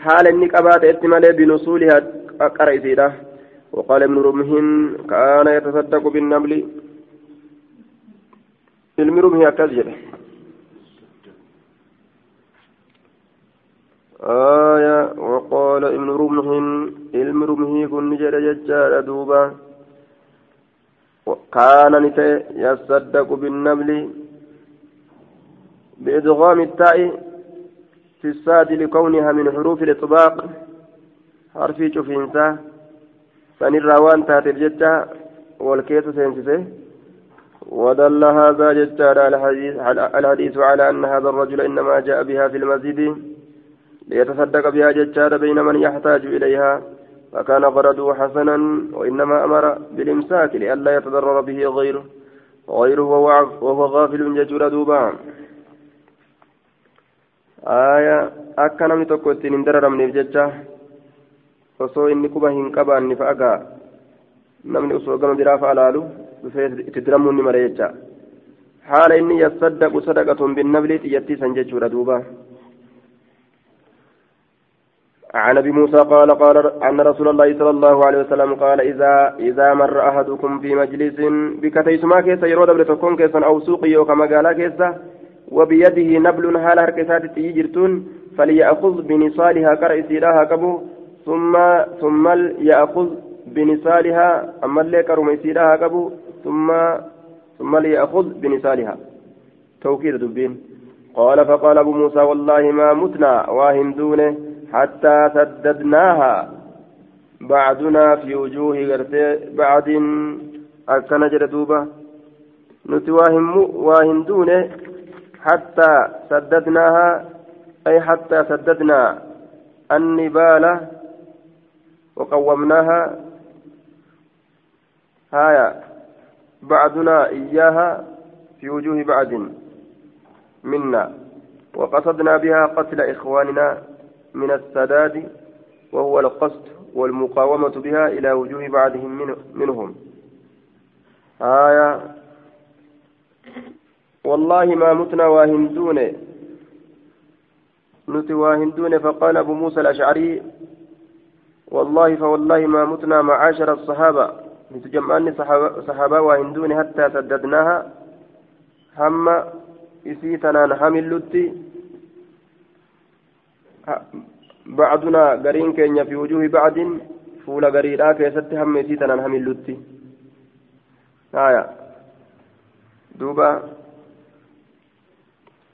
حال النكبات اتمالي بنصولها أقرأ إسيده وقال ابن رمهن كان يتصدق بالنبل. علم رمه أكذجه آية وقال ابن رمح علم رمه كن جد ججال دوبا. كان نتي يصدق بالنبل بإدغام التاء في الساد لكونها من حروف الإطباق. حرفي شوفينسا فنرى وان تاتي الججة والكيس سينسسه. ودل هذا ججال الحديث, الحديث على أن هذا الرجل إنما جاء بها في المسجد. ليتصدق بها ججار بين من يحتاج إليها فكان غرضه حسنا وإنما أمر بالإمساك لئلا يتضرر به غيره غيره وهو غافل ججور دوبا آية osoo inni quba hin qabaanne fa'agaa namni osoo gama biraa fa'a laalu dhufee itti diramuun ni mara jecha haala inni yassaddaqu sadaqatuun binnabli xiyyattiisan jechuudha duuba عن أبي موسى قال قال أن رسول الله صلى الله عليه وسلم قال إذا إذا مر أحدكم في مجلس بكتيسما كيس يرود بتكون كيسا أو سوق يوكا مقالا كيسا وبيده نبل هال هركسات تيجرتون فليأخذ بنصالها كرئيسيراها كبو ثم ثم يأخذ بنصالها أما اللي كرميسيراها كبو ثم ثم ليأخذ بنصالها. توكيد دبين. قال فقال أبو موسى والله ما متنا واهم دونه حتى سددناها. بعدنا في وجوه بعد أكن جردوبة نتواهم واهم دونة. حتى سددناها. أي حتى سددنا النبال وقومناها. هايا. بعدنا إياها في وجوه بعد منا. وقصدنا بها قتل إخواننا. من السداد وهو القصد والمقاومة بها إلى وجوه بعضهم من منهم. آية والله ما متنا واهندون. نتي واهندون فقال أبو موسى الأشعري والله فوالله ما متنا معاشر الصحابة. نتجمعني صحابة, وهندون حتى سددناها. هم إسيتنا نحمل لتي بعدنا قرين كينيا في وجوه بعد فول قريرا كيست هم إسيتنا نحمل لتي آية. دوبا.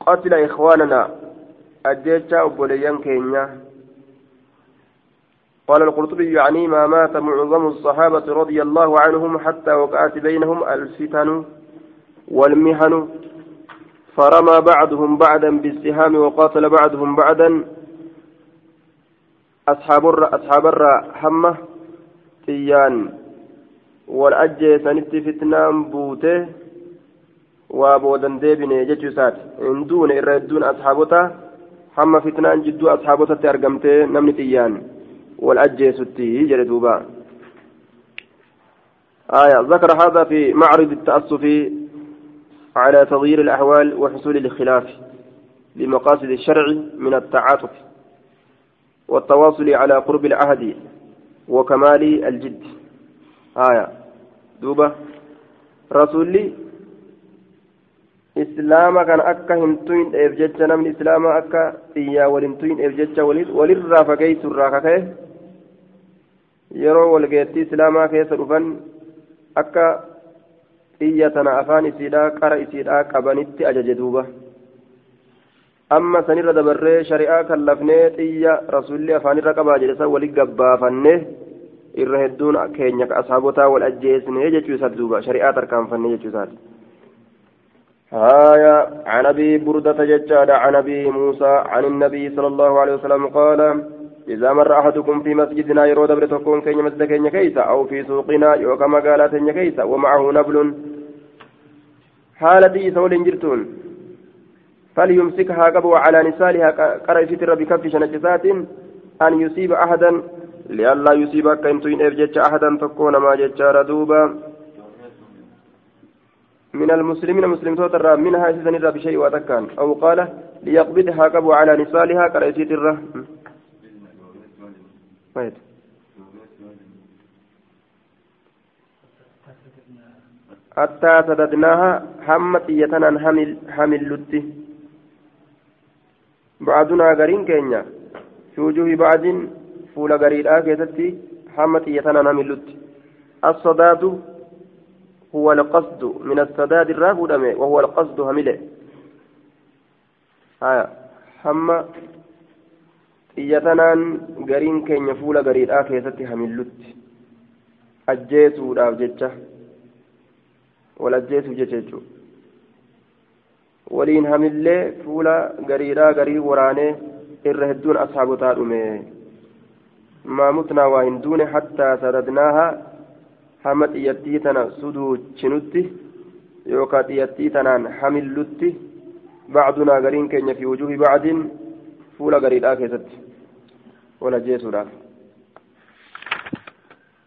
قتل إخواننا. أجيتشا أبوليان كينيا. قال القرطبي يعني ما مات معظم الصحابة رضي الله عنهم حتى وقعت بينهم الفتن والمحن فرمى بعضهم بعدا بالسهام وقاتل بعضهم بعدا. أصحاب الر أصحاب الر حمة تيان. والأجي سنت فتنان بوته. وابودا ديبني جتشوسات إن دون إردون أصحابته حمة فتنان جدو أصحابته ترقمته نمني تيان. والأجيستي جلدوبا آية. ذكر هذا في معرض التأسف على تغيير الأحوال وحصول الخلاف لمقاصد الشرع من التعاطف. والتواصل على قرب العهد وكمال الجد آية دوبة رسولي kan akka hin tuyin'eef jecha namni islaama akka xiyyaa walin tuyin'eef jecha walirraa fageessurraa kaka'e yeroo walgeettii islaamaa keessa dhufan akka xiyya tana afaan isiidhaa qara isiidhaa qabanitti ajaje duuba lafnee xiyya rasuulli afaanirra qabaa jedhe san wali gabbaafanne irra hedduun keenya asaabotaa wal ajjeesne jechuu isaati duuba shari'aa tarkaanfanne jechuu isaati. آية عن أبي بردة ججاد عن أبي موسى عن النبي صلى الله عليه وسلم قال إذا مر أحدكم في مسجدنا يرود برتكون كين مسجد كين كيسا أو في سوقنا يوكا مقالات كيسا ومعه نبل حالتي سول جرتون فليمسكها قبو على نسالها قرأ فتر بكف شنجسات أن يصيب أحدا. لئلا يصيب كنتين إرجج أحدا تكون ما ججار دوبا من المسلمين مسلم توتر منها سيزن الرا بشيء وتكان أو قال ليقبضها قبو على نسالها قرأ فتر طيب. حتى سددناها حمت يتنا حمل حمل لتي بعدنا غرين كينيا في وجوه بعد فول غريد آكيتتي حمت يتنا حمل لتي الصداد هو القصد من السداد الرافد وهو القصد همله آية حمّ xiyyatanaan gariin keenya fuula gariidhaa keessatti hamillutti ajjeesuudhaaf jecha wal ajjeesuuf jecha jechuudha waliin hamillee fuula gariidhaa garii waraanee irra hedduun ashaabotaa dhume maamutnaa waa hin duune hattaa sadadnaaha hama xiyyattii tana suduuchinutti yookaan xiyyattii tanaan hamillutti bacdunaa gariin keenya fi wujuuhi bacdiin fuula gariidhaa keessatti ولا جيسودا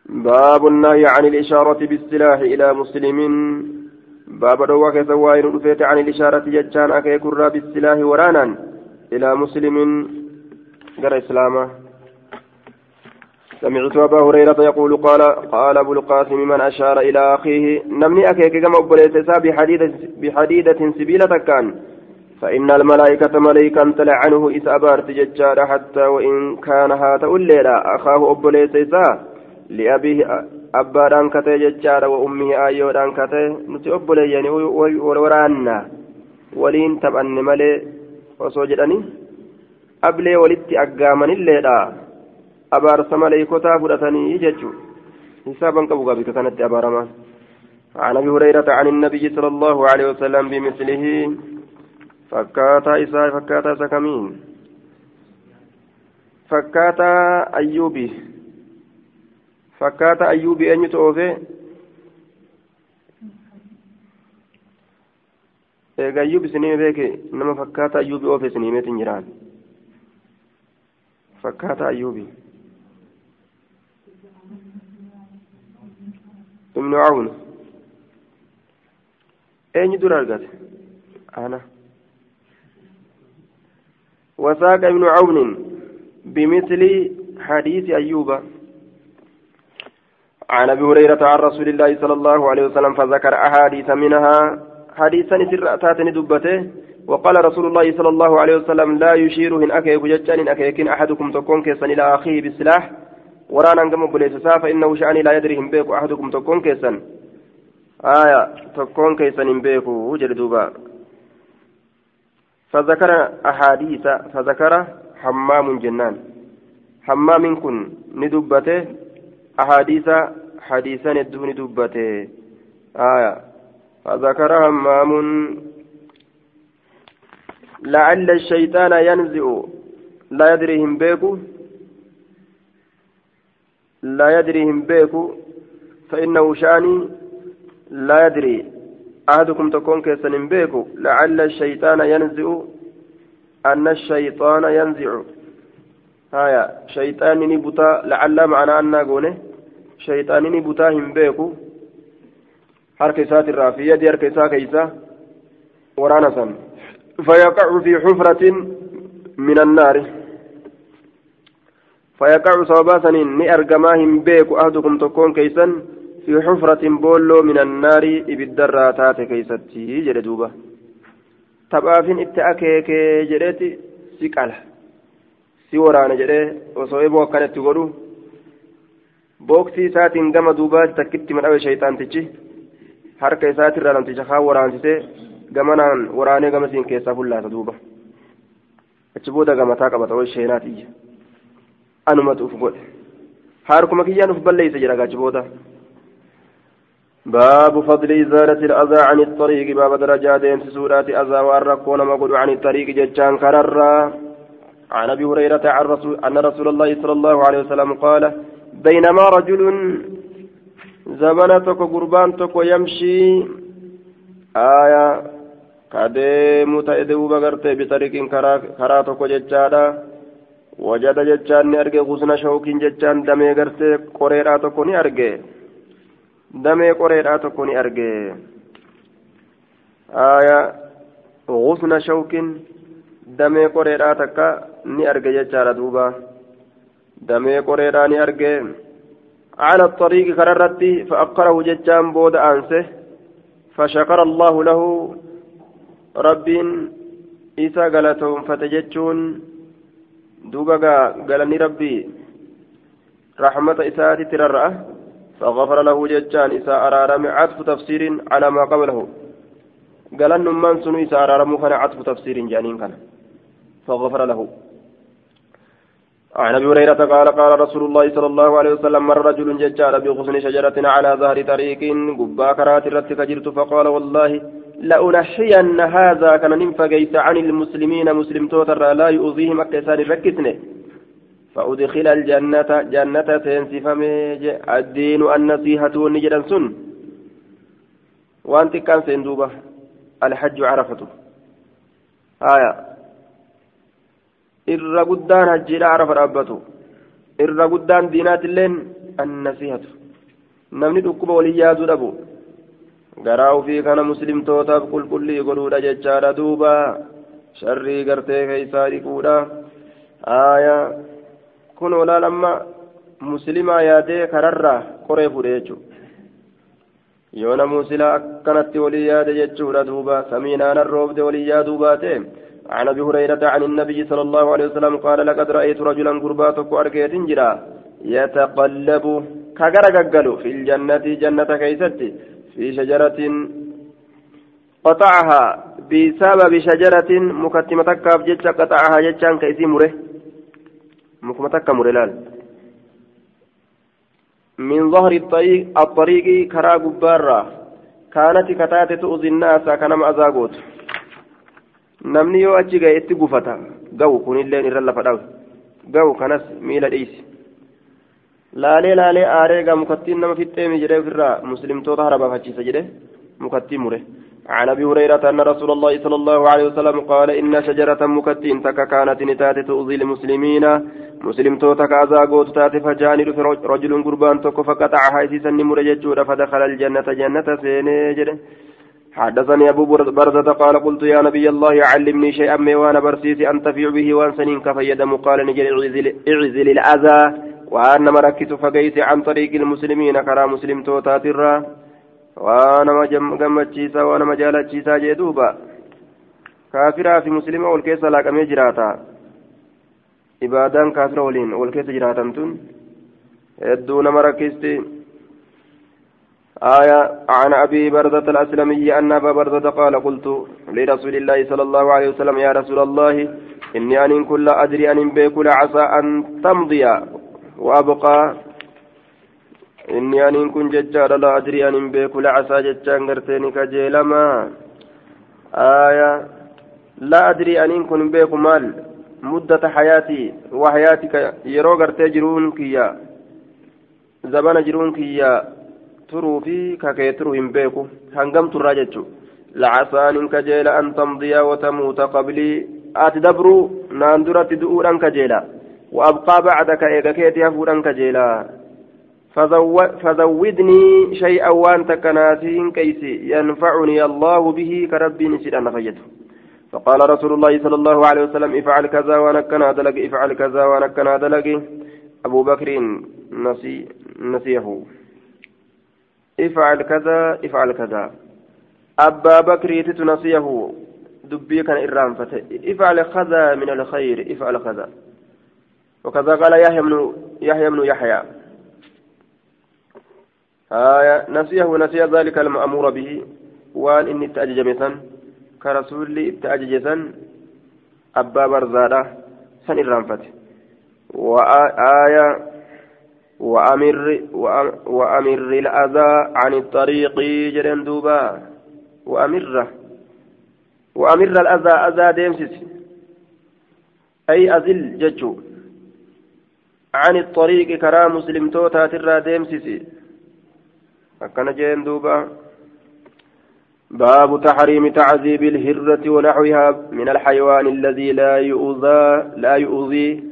باب النهي عن الإشارة بالسلاح إلى مسلم باب دواك سوائر رفيت عن الإشارة ججان أكي كرى بالسلاح ورانا إلى مسلم غير إسلامه سمعت أبا هريرة يقول قال قال أبو القاسم من أشار إلى أخيه نمني أكيك كما أبليت بحديدة, بحديدة سبيلة كان فإن الملائكة ملائكة تلعنه إذا أبارت ججار حتى وإن كان هات الليلة أخاه أبو لأبيه أباران كتي ججار وأمه آيوران كتي نتي أبو ليني ورانا. ولين تبأن ملي وصوجدني أبلي ولدت أقامن الليلة. أبارس ملائكة فرتني ججو حسابا قبو قبل كانت أبارما عن أبي هريرة عن النبي صلى الله عليه وسلم بمثله. fakkaataa isaa fakkaataa isa kamiin fakkaataa ayyuubi fakkaataa ayyuubi eenyutu oofee eega ayyuub isinii beeke nama fakkaata ayyuubi oofe isinii meetin jiraan fakkaata ayyuubi ibnu cawn eenyu dura argate ana وساق ابن عون بمثل حديث أيوب عن أبي هريرة عن رسول الله صلى الله عليه وسلم فذكر أحاديث منها. حديثا سر أتاتني دبته. وقال رسول الله صلى الله عليه وسلم لا يشير هن أكيك ججان أكيكين أحدكم تكون كيسا إلى أخيه بالسلاح ورانا نقم بليسسا فإنه شأني لا يدري هم بيك أحدكم تكون كيسا. آية تكون كيسا هم بيك وجل دوبا. فذكر أحاديث فذكر حمام جنان. حمام كن ندبته. أحاديث حديثا الدون دبته. آية. فذكر همام لعل الشيطان ينزئ لا يدريهم بيكو. لا يدريهم بيكو. فإنه شأني لا يدري. أحدكم تكون كيسن بيكو. لعل الشيطان ينزئ أن الشيطان ينزع. آية. شيطان نبتا لعل معنى أن قوله شيطان نبتا هم بيكو yadi harka isaa keeysa waraana san فيقع في حفرة من النار فيقع صوابا سنين ني أرقماهم بيك أهدكم تكون كيسا في حفرة بولو من النار taphaafin itti akeekee jedheeti si qala si waraana jedhee osoo eeboo akkanatti godhu booksii isaatiin gama duubaatti takkitti madhawe shayxaantichi harka isaatirraa namticha kaan waraansisee gamanaan waraanee gama siin keessaa fullaata duuba achi booda gamataa qabata way sheenaatiyya anumatu uf godhe harkuma kiyyaan uf balleeyse jedha gachi booda باب فضل إزالة الأذى عن الطريق باب درجات سورات أذى والركون مقول عن الطريق ججان كرر عن أبي هريرة عن رسول أن رسول الله صلى الله عليه وسلم قال بينما رجل زمن تكو قربان تكو يمشي آية كديم تأدو بغرتي بطريق كرا تكو ججادا وجد ججان نرجع غصن شوك ججان دمي غرتي قريرا تكو نرجع qoreedhaa tokko ni arge aya غصن شوك takka ni arge jechaadha duuba damee qoreedhaa ni arge. على الطريق كررتي فأقره ججان بود أنسه فشكر الله له رب إسا قالتهم فتججون دوبا قالني ربي رحمة إساتي ترى فغفر له ججان إسا أرارم عطف تفسير على ما قبله قال من سنو إسا أرارم عطف تفسير جانين كان فغفر له عن أبي هريرة قال قال رسول الله صلى الله عليه وسلم مر رجل ججار بغصن شجرة على ظهر طريق قبا كرات رتك فقال والله لأنحين هذا كان ننفقيت عن المسلمين مسلم توتر لا يؤذيهم أكسان ركتني فأدخل الجنة جنة سينسفمي الدين النصيحة والنجرا سن. وأنت كان سندوبة الحج عرفة آية. Irra guddaan hajjiidha arafa dhaabbatu irra guddaan diinaatilleen annasihatu namni dhukkuba walii yaaduu dhabu garaa ufii kana muslimtootaaf qulqullii godhuudha jechaadha duuba. Sharrii gartee keeysaa dhiquudha. Aaya kun olaal amma muslimaa yaadee kararraa qoree fuudhe jechuu yoo namuu silaa akkanatti walii yaade jechuudha duuba. Samiinaan arroobde walii yaaduu baate عن أبي هريرة عن النبي صلى الله عليه وسلم قال لقد رأيت رجلا قرباتك اركيت جرا يتقلب كغرغغلو في الجنة جنة كيستي في شجرة قطعها بسبب شجرة مكتمة كاف جتشا قطعها جتشان كيسي مره مكمة مرلال من ظهر الطريق الطريق كرا كانت كتاتة تؤذي الناس كنما أزاغوت namni yoo achi gahe itti gufata gahu kunilleen irra lafa dhawe gahu kanas miila dhiisi laalee laalee aaree gaa mukattiin nama fixxeemi jedhee ofirraa muslimtoota harabafachiisa jedhe mukattiin mure عن ابي هريره ان رسول الله صلى الله عليه وسلم قال ان شجره مكتين تك كانت نتات تؤذي المسلمين مسلم توتك ازاغوت تات فجاني رجل قربان تك فقطعها اسيسا مرججود فدخل الجنه جنه سينجر حدثني أبو برزة قال قلت يا نبي الله علمني شيئا ما وأنا برسيسي أنتفع به وأنسنين كفيدم قال نجل اعزل الأذى وأنا مركز فقيت عن طريق المسلمين كرا مسلم الرّ waanama gammachiisaa waanama jaalachiisaa jee duuba kaafiraa fi muslima wal keessa laaqamee jiraata ibaadaan kaafira waliin wal keessa jiraatan tun hedduu nama rakkisti آية عن أبي بردة الأسلمي أن أبا بردة قال قلت لرسول الله صلى الله عليه وسلم يا رسول الله إني أن كل أدري أن بيك عسى أن تمضي وأبقى aniin kun jechaadha la adrii anin beeku lacasaa jechaan garteeni kajeelamaa aya la adrii aniin kun beeku maal muddata hayaatii wa hayaatika yeroo gartee jiruun kiyya zabana jiruun kiyya turuu fi kakee turuu hin beeku hangam turraa jechu lacasaa anin kajeela an tamdiya watamuuta qablii ati dabruu naan duratti du'uudhan kajeela keeti hafuudhan kajeela فزودني شيئا وانت كناسين كيسي ينفعني الله به كربي نسيت أن فيته فقال رسول الله صلى الله عليه وسلم افعل كذا وانا كنا افعل كذا وانا كنا أبو بكر نسي نسيه افعل كذا افعل كذا. أبا بكر تتنسيه دبي كان إرام فتى افعل كذا من الخير افعل كذا. وكذا قال يحيى بن يحيى بن يحيى. آية نسيه نسي ذلك المأمور به. وان إني مثلا كرسول تأجج سن أبا برزادة سن الرنفت وآية وأمر وأمر الأذى عن الطريق جرين دوبا. وأمره وأمر الأذى أذى ديمسس أي أذل ججو. عن الطريق كرام مسلم توتا ترى akkana jeen duuba باب تحريم تعذيب الهرة ونحوها من الحيوان الذي لا يؤذى لا يؤذي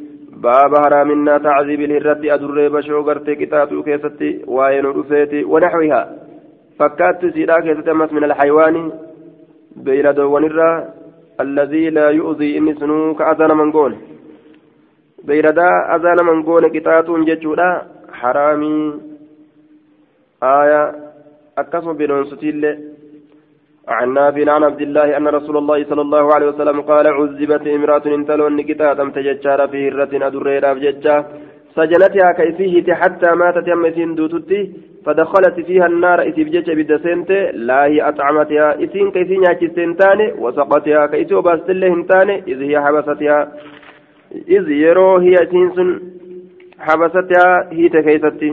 باب حرامنا تعذيب الهرة أدر بشو قرتي كتاتو كيستي وين رفيتي ونحوها فكات سيدا كيستي من الحيوان بيلد ونرى الذي لا يؤذي إني سنوك أذان من قول بيلدا أذان من قول كتاتو جتشودا حرامي آية أكسم بنونستي عن نافع عن عبد الله أن رسول الله صلى الله عليه وسلم قال عذبت امرأة انتلون نكتا تم تججار في هرة أدريرا بججة سجنتها كيفية حتى ماتت يم إسين دوتتي فدخلت فيها النار إسيب ججة بدسنت لا هي أطعمتها. إسين كيفين ياكسين تاني وسقطها كيسو باستلهم تاني إذ هي حبستها. إذ يرو هي إسين حبستها هي تكيستي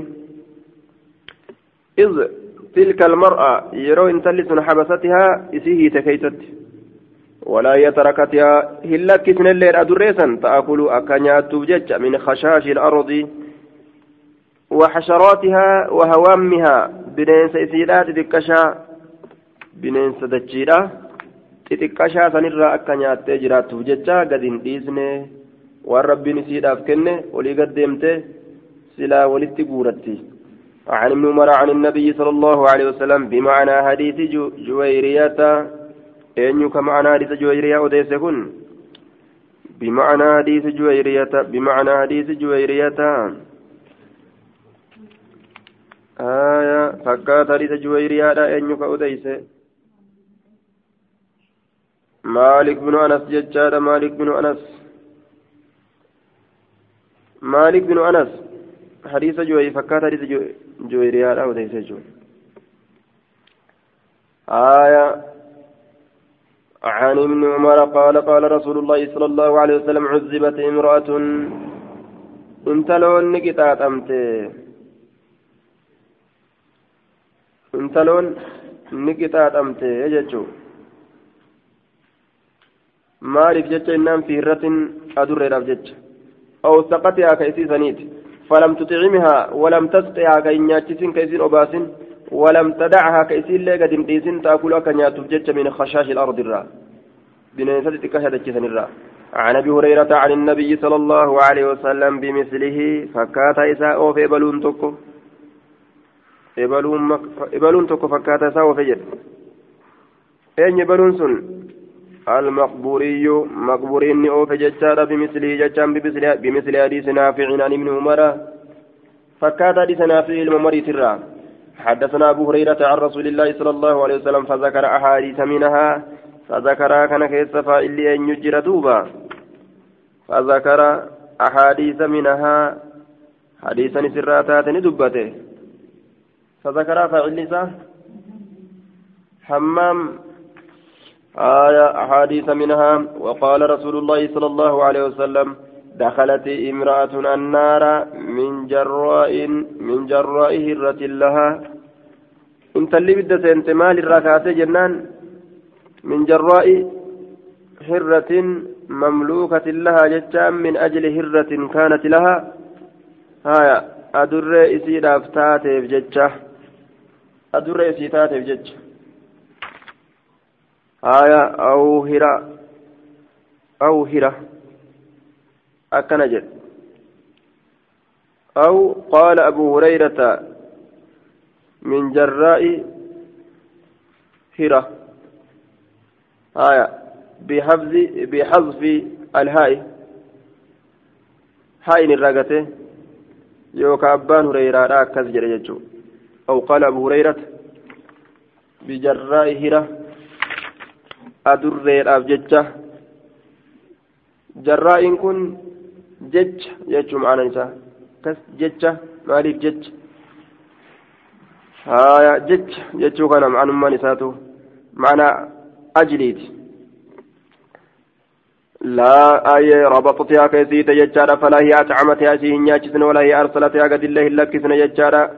إذ تلك المرأة يرو إن تلس حبستها إسيه تكيست ولا يتركتها هلا كسن الليل أدريسا تأكل أكنيات جج من خشاش الأرض وحشراتها وهوامها. بنين سيسيرات تكشا بنين سدجيرا xixiqqashaa sanirraa akka nyaattee jiraattuuf jecha gad hin dhiisne waan rabbiin isiidhaaf kenne olii عن ابن عمر عن النبي صلى الله عليه وسلم بمعنى حديث جويرية. أن كمعنى حديث جويرية أديس كن بمعنى حديث جويرية بمعنى حديث جويرية. آية فكات حديث جويرية أن كأديس مالك بن أنس ججاد مالك بن أنس. مالك بن أنس. حديث جوي فكات حديث جويريا لا وديس جو. آية. عن ابن عمر قال قال رسول الله صلى الله عليه وسلم عذبت امرأة انت لون نكتات أمت. انت لون نكتات أمت. يجتشو maaliif jecha innaan fi hirratin adurreedhaaf jecha أو سقطها كيسي سنيت. فلم تطعمها ولم تسقها كإن ياتسين كيسين أباسين ولم تدعها كيسين لك دنديسين تأكل أكنيا تفجج من خشاش الأرض الرا. بنيسة تكهد الجسن عن أبي هريرة عن النبي صلى الله عليه وسلم بمثله فكاتا إساء في بلون تكو إبلون تكو فكاتا إساء في جد. أين بلون سن؟ المقبوري مقبورين أوف ججارة بمثله ججان بمثل حديث نافع عن ابن عمر. فكاتا حديث نافع الممر ترى. حدثنا أبو هريرة عن رسول الله صلى الله عليه وسلم فذكر أحاديث منها. فذكر كان كيس فإلي أن يجر دوبا. فذكر أحاديث منها. حديثا سراتات ندبته فذكر فعلسة حمام آية أحاديث منها وقال رسول الله صلى الله عليه وسلم دخلت امرأة النار من جراء من جراء هرة لها. انت اللي بدت انت مال الركعات جنان من جراء هرة مملوكة لها جتا من أجل هرة كانت لها. هايا أدر إسيد أفتاتي جتا أدر إسيتاتي جتا هايا أو هرة أو هرة أكن جد. أو قال أبو هريرة من جراء هرة. آية. بحفظ بحذف الهاء. هاء الرقته يوكا أبان هريرة جريجو. أو قال أبو هريرة بجراء هرة. أدر أبججة جراء كن jecha jechuun ma'aanaan isaa. Kas jecha maaliif jecha? Haya jecha jechuu kana ma'anummaan isaatu ma'anaa ajliiti لا أي ربطتها كيسيت يجارة فلا هي أطعمتها شيء نياجسن ولا هي أرسلتها قد الله لكسن يجارة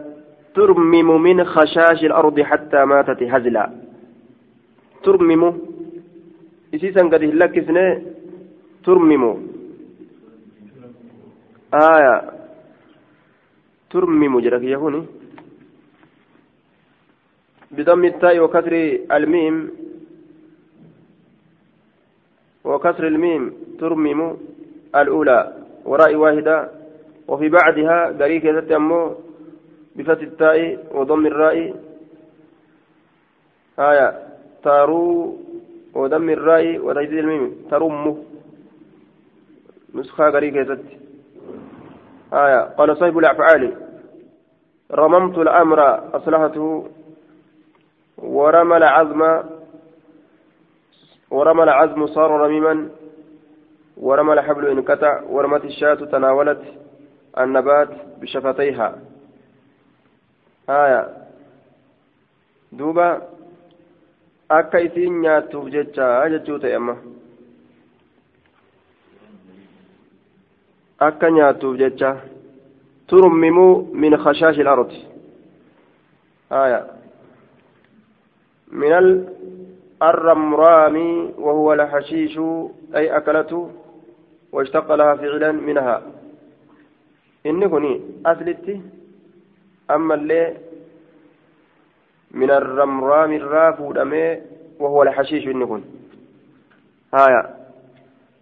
ترمم من خشاش الأرض حتى ماتت هزلا ترمم إسيسا قد لكسن ترمم آية ترمم جرك يهوني بضم التاء وكسر الميم وكسر الميم ترمم الأولى وراء واحدة وفي بعدها قريك يتتمو بفتح التاء وضم الراء آية تارو وضم الراء وتجديد الميم ترم نسخة يتتمو آية. قال صاحب الأفعال. رممت الأمر أصلحته. ورمى العزم. ورمى العزم صار رميما. ورمى الحبل انقطع ورمت الشاة تناولت النبات بشفتيها. آية. دوبا akka isiin nyaattuuf jecha jechuu ta'e amma akka nyaattuuf jecha turmimuu min khashaashi الأرض آية من الرمرام وهو الحشيش أي أكلته واشتق لها فعلا منها إني كني أثلتي أما اللي من الرمرام الرافو دمي وهو الحشيش كن هايا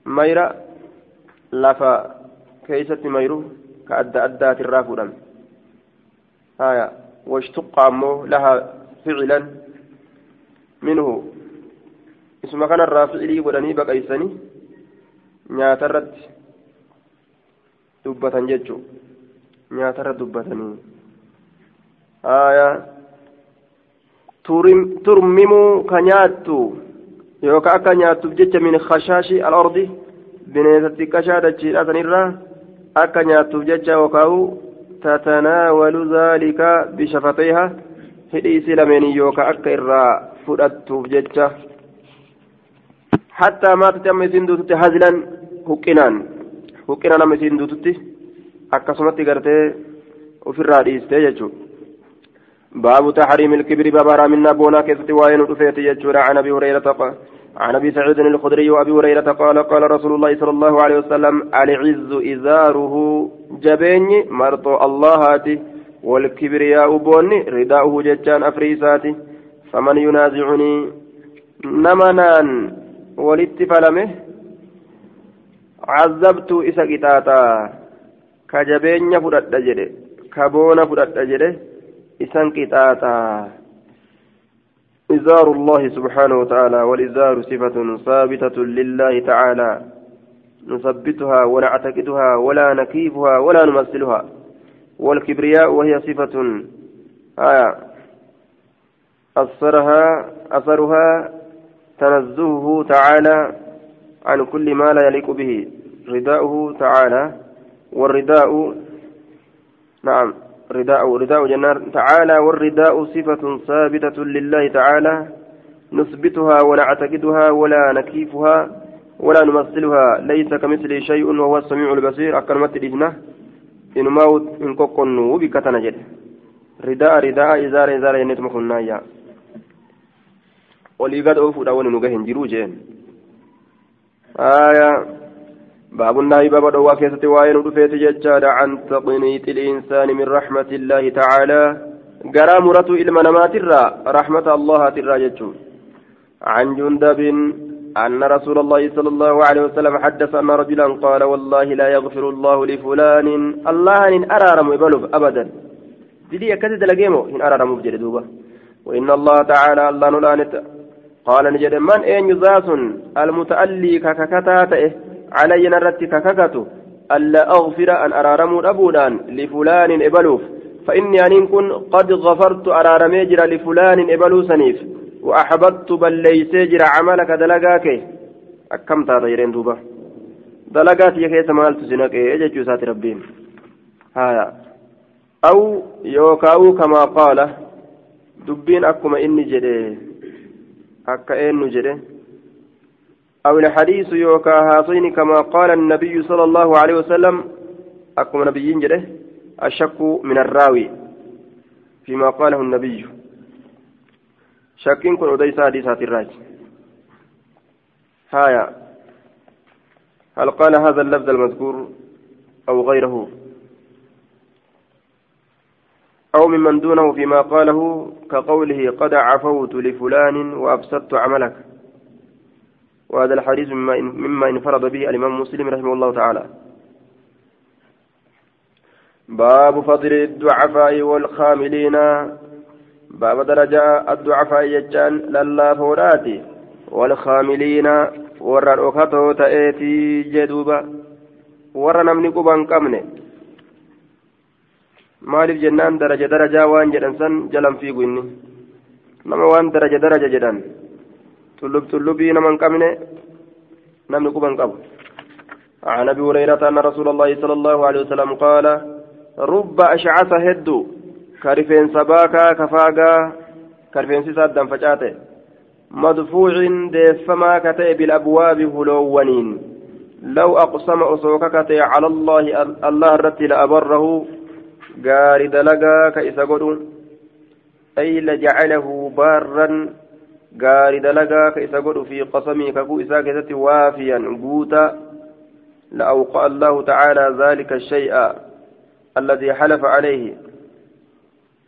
ميرا لفا adda addaati irraa fuudhame haya washtuqa ammoo laha ficilan minhu isuma kanarraa ficilii godhanii baqaysanii nyaata irratti dubbatan jechuu nyaata irra dubbatanii haya turmimuu ka nyaattu yookaan akka nyaattuuf jecha min khashaashi al-ardi bineensatti qashaa dachiidha sanirraa akka nyaattuuf jecha yookaan tatanaawalu zaalika bishafatayha hidhii isii lameenii yookaan akka irraa fudhattuuf jecha hattaa maatatti amma isiin duututti hazilan huqqinaan huqqinaan amma isiin duututti akkasumatti gartee ofirraa dhiistee jechuudha. باب تحريم الكبر باب رامنا بونا كيست وين رفيت يجور عن ابي هريره عن ابي سعيد الخدري وابي هريره قال قال رسول الله صلى الله عليه وسلم العز ازاره جبين مرط الله والكبرياء بوني رداؤه ججان أفريساتي فمن ينازعني نمنان ولت فلمه عذبت إسا قطاطا كجبين فرد جده كبون فرد جده إسان قطاطا إزار الله سبحانه وتعالى والإزار صفة ثابتة لله تعالى. نثبتها ونعتقدها ولا نكيفها ولا نمثلها. والكبرياء وهي صفة آية. أثرها أثرها تنزهه تعالى عن كل ما لا يليق به. رداؤه تعالى والرداء نعم. رداء رداء جنار تعالى والرداء صفة ثابتة لله تعالى. نثبتها ونعتقدها ولا نكيفها ولا نمثلها. ليس كمثله شيء وهو السميع البصير. أكرمت الإجنة إن موت إن كوكونو بكتنا جد. رداء رداء إزار إزار ينتم كنايا ولي قد أوفو داون نجهن جروجين آية باب النهي باب دوا كيست وين رفيت عن تقنيط الإنسان من رحمة الله تعالى. قرا مرة إلما نمات رحمة الله ترى عن جندب أن رسول الله صلى الله عليه وسلم حدث أن رجلا قال والله لا يغفر الله لفلان. الله إن أرارم يبلغ أبدا. دي كذا لقيمه إن أرارم بجلدوبة وإن الله تعالى الله نلانت. قال نجد من أين يزاس المتألي كككتاته؟ علي نرت كككته ألا أغفر أن أرارم أبودان لفلان إبلوف فإني أن كن قد غفرت أرارم يجر لفلان إبلو سنيف وأحببت بل ليس يجر عملك دلقاك. أكم تغيرين دوبا دلقات يكيس مال تسنك يجج سات ربين. هايا. أو يوكاو كما قال دبين أكما إني جري. أكا إنو جري. أو الحديث يوكا هاصين كما قال النبي صلى الله عليه وسلم أكما نبيين جري الشك من الراوي فيما قاله النبي. شكين كن أديس حديثات الراج. هايا. هل قال هذا اللفظ المذكور أو غيره؟ أو ممن دونه فيما قاله كقوله قد عفوت لفلان وأفسدت عملك. وهذا الحديث مما انفرد به الإمام مسلم رحمه الله تعالى. باب فضل الضعفاء والخاملين. باب درجة الضعفاء يجان للا فوراتي والخاملين. ورى الأخطو تأتي جدوبا ورى نمني قبان قمني maaliif jennaan daraja darajaa waan jedhan san jalan fiigu inni nama waan daraja daraja jedhan tullub tullubii nama hin qabne namni quba عن ابي هريره ان رسول الله صلى الله عليه وسلم قال رب اشعث هد كرفين سباكا كفاغا كرفين سيسادا فجاته مدفوع ديفما كتئ بالابواب هلوونين لو اقسم اسوككتئ على الله الله الرتل ابره gaarii dalagaa ka isa godhu. Ay lajacalahu baarran gaarii dalagaa ka isa godhu fi qasamii kakuu isaa keessatti waafiyan guuta. لأوقع الله تعالى ذلك الشيء الذي حلف عليه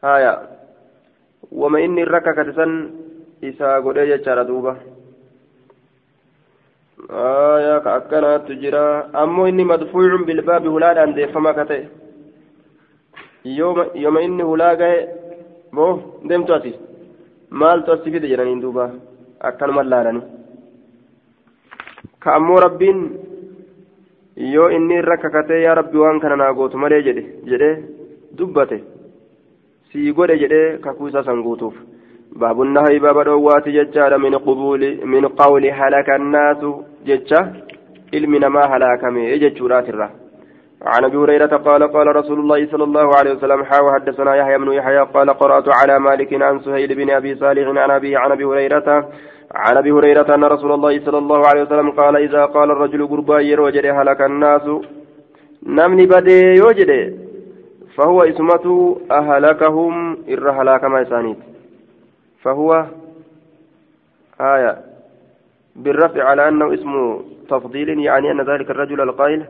هايا وما إني ركك تسن إسا قد دوبة آية كأكنا تجرى أمو إني مدفوع بالباب هلال أن فما كتئ yooma inni hulaa gahe moo deemtu ati. Maaltu asi fide jedhaniin duuba akkanuma laalani ka ammoo rabbiin yoo inni irra kakatee yaa rabbi waan kana naa gootu malee jedhe jedhee dubbate sii godhe jedhee kakuu isaa san guutuuf باب النهي باب دوات ججال من قبول من قول هلك الناس ججة علم ما هلاك من ججورات الرّ عن أبي هريرة قال قال رسول الله صلى الله عليه وسلم حا وحدثنا يحيى بن يحيى قال قرأت على مالك عن سهيل بن أبي صالح عن أبي عن أبي هريرة عن أبي هريرة أن رسول الله صلى الله عليه وسلم قال إذا قال الرجل قربا يروجد هلك الناس نمني بدي يوجد فهو إسمته أهلكهم إر هلاك ما يسانيت. فهو آية بالرفع على أنه اسم تفضيل يعني أن ذلك الرجل القائل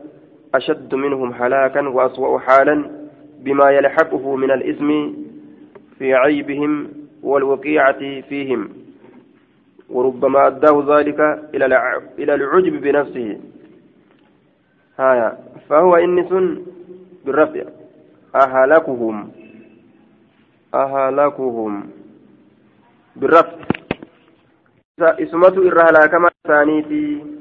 أشد منهم هلاكا وأسوأ حالا بما يلحقه من الإثم في عيبهم والوقيعة فيهم. وربما أداه ذلك إلى العجب بنفسه. هايا. فهو إنس بالرفع. أهلكهم. أهلكهم. بالرفع. إسمته إرها كما ثانيتي.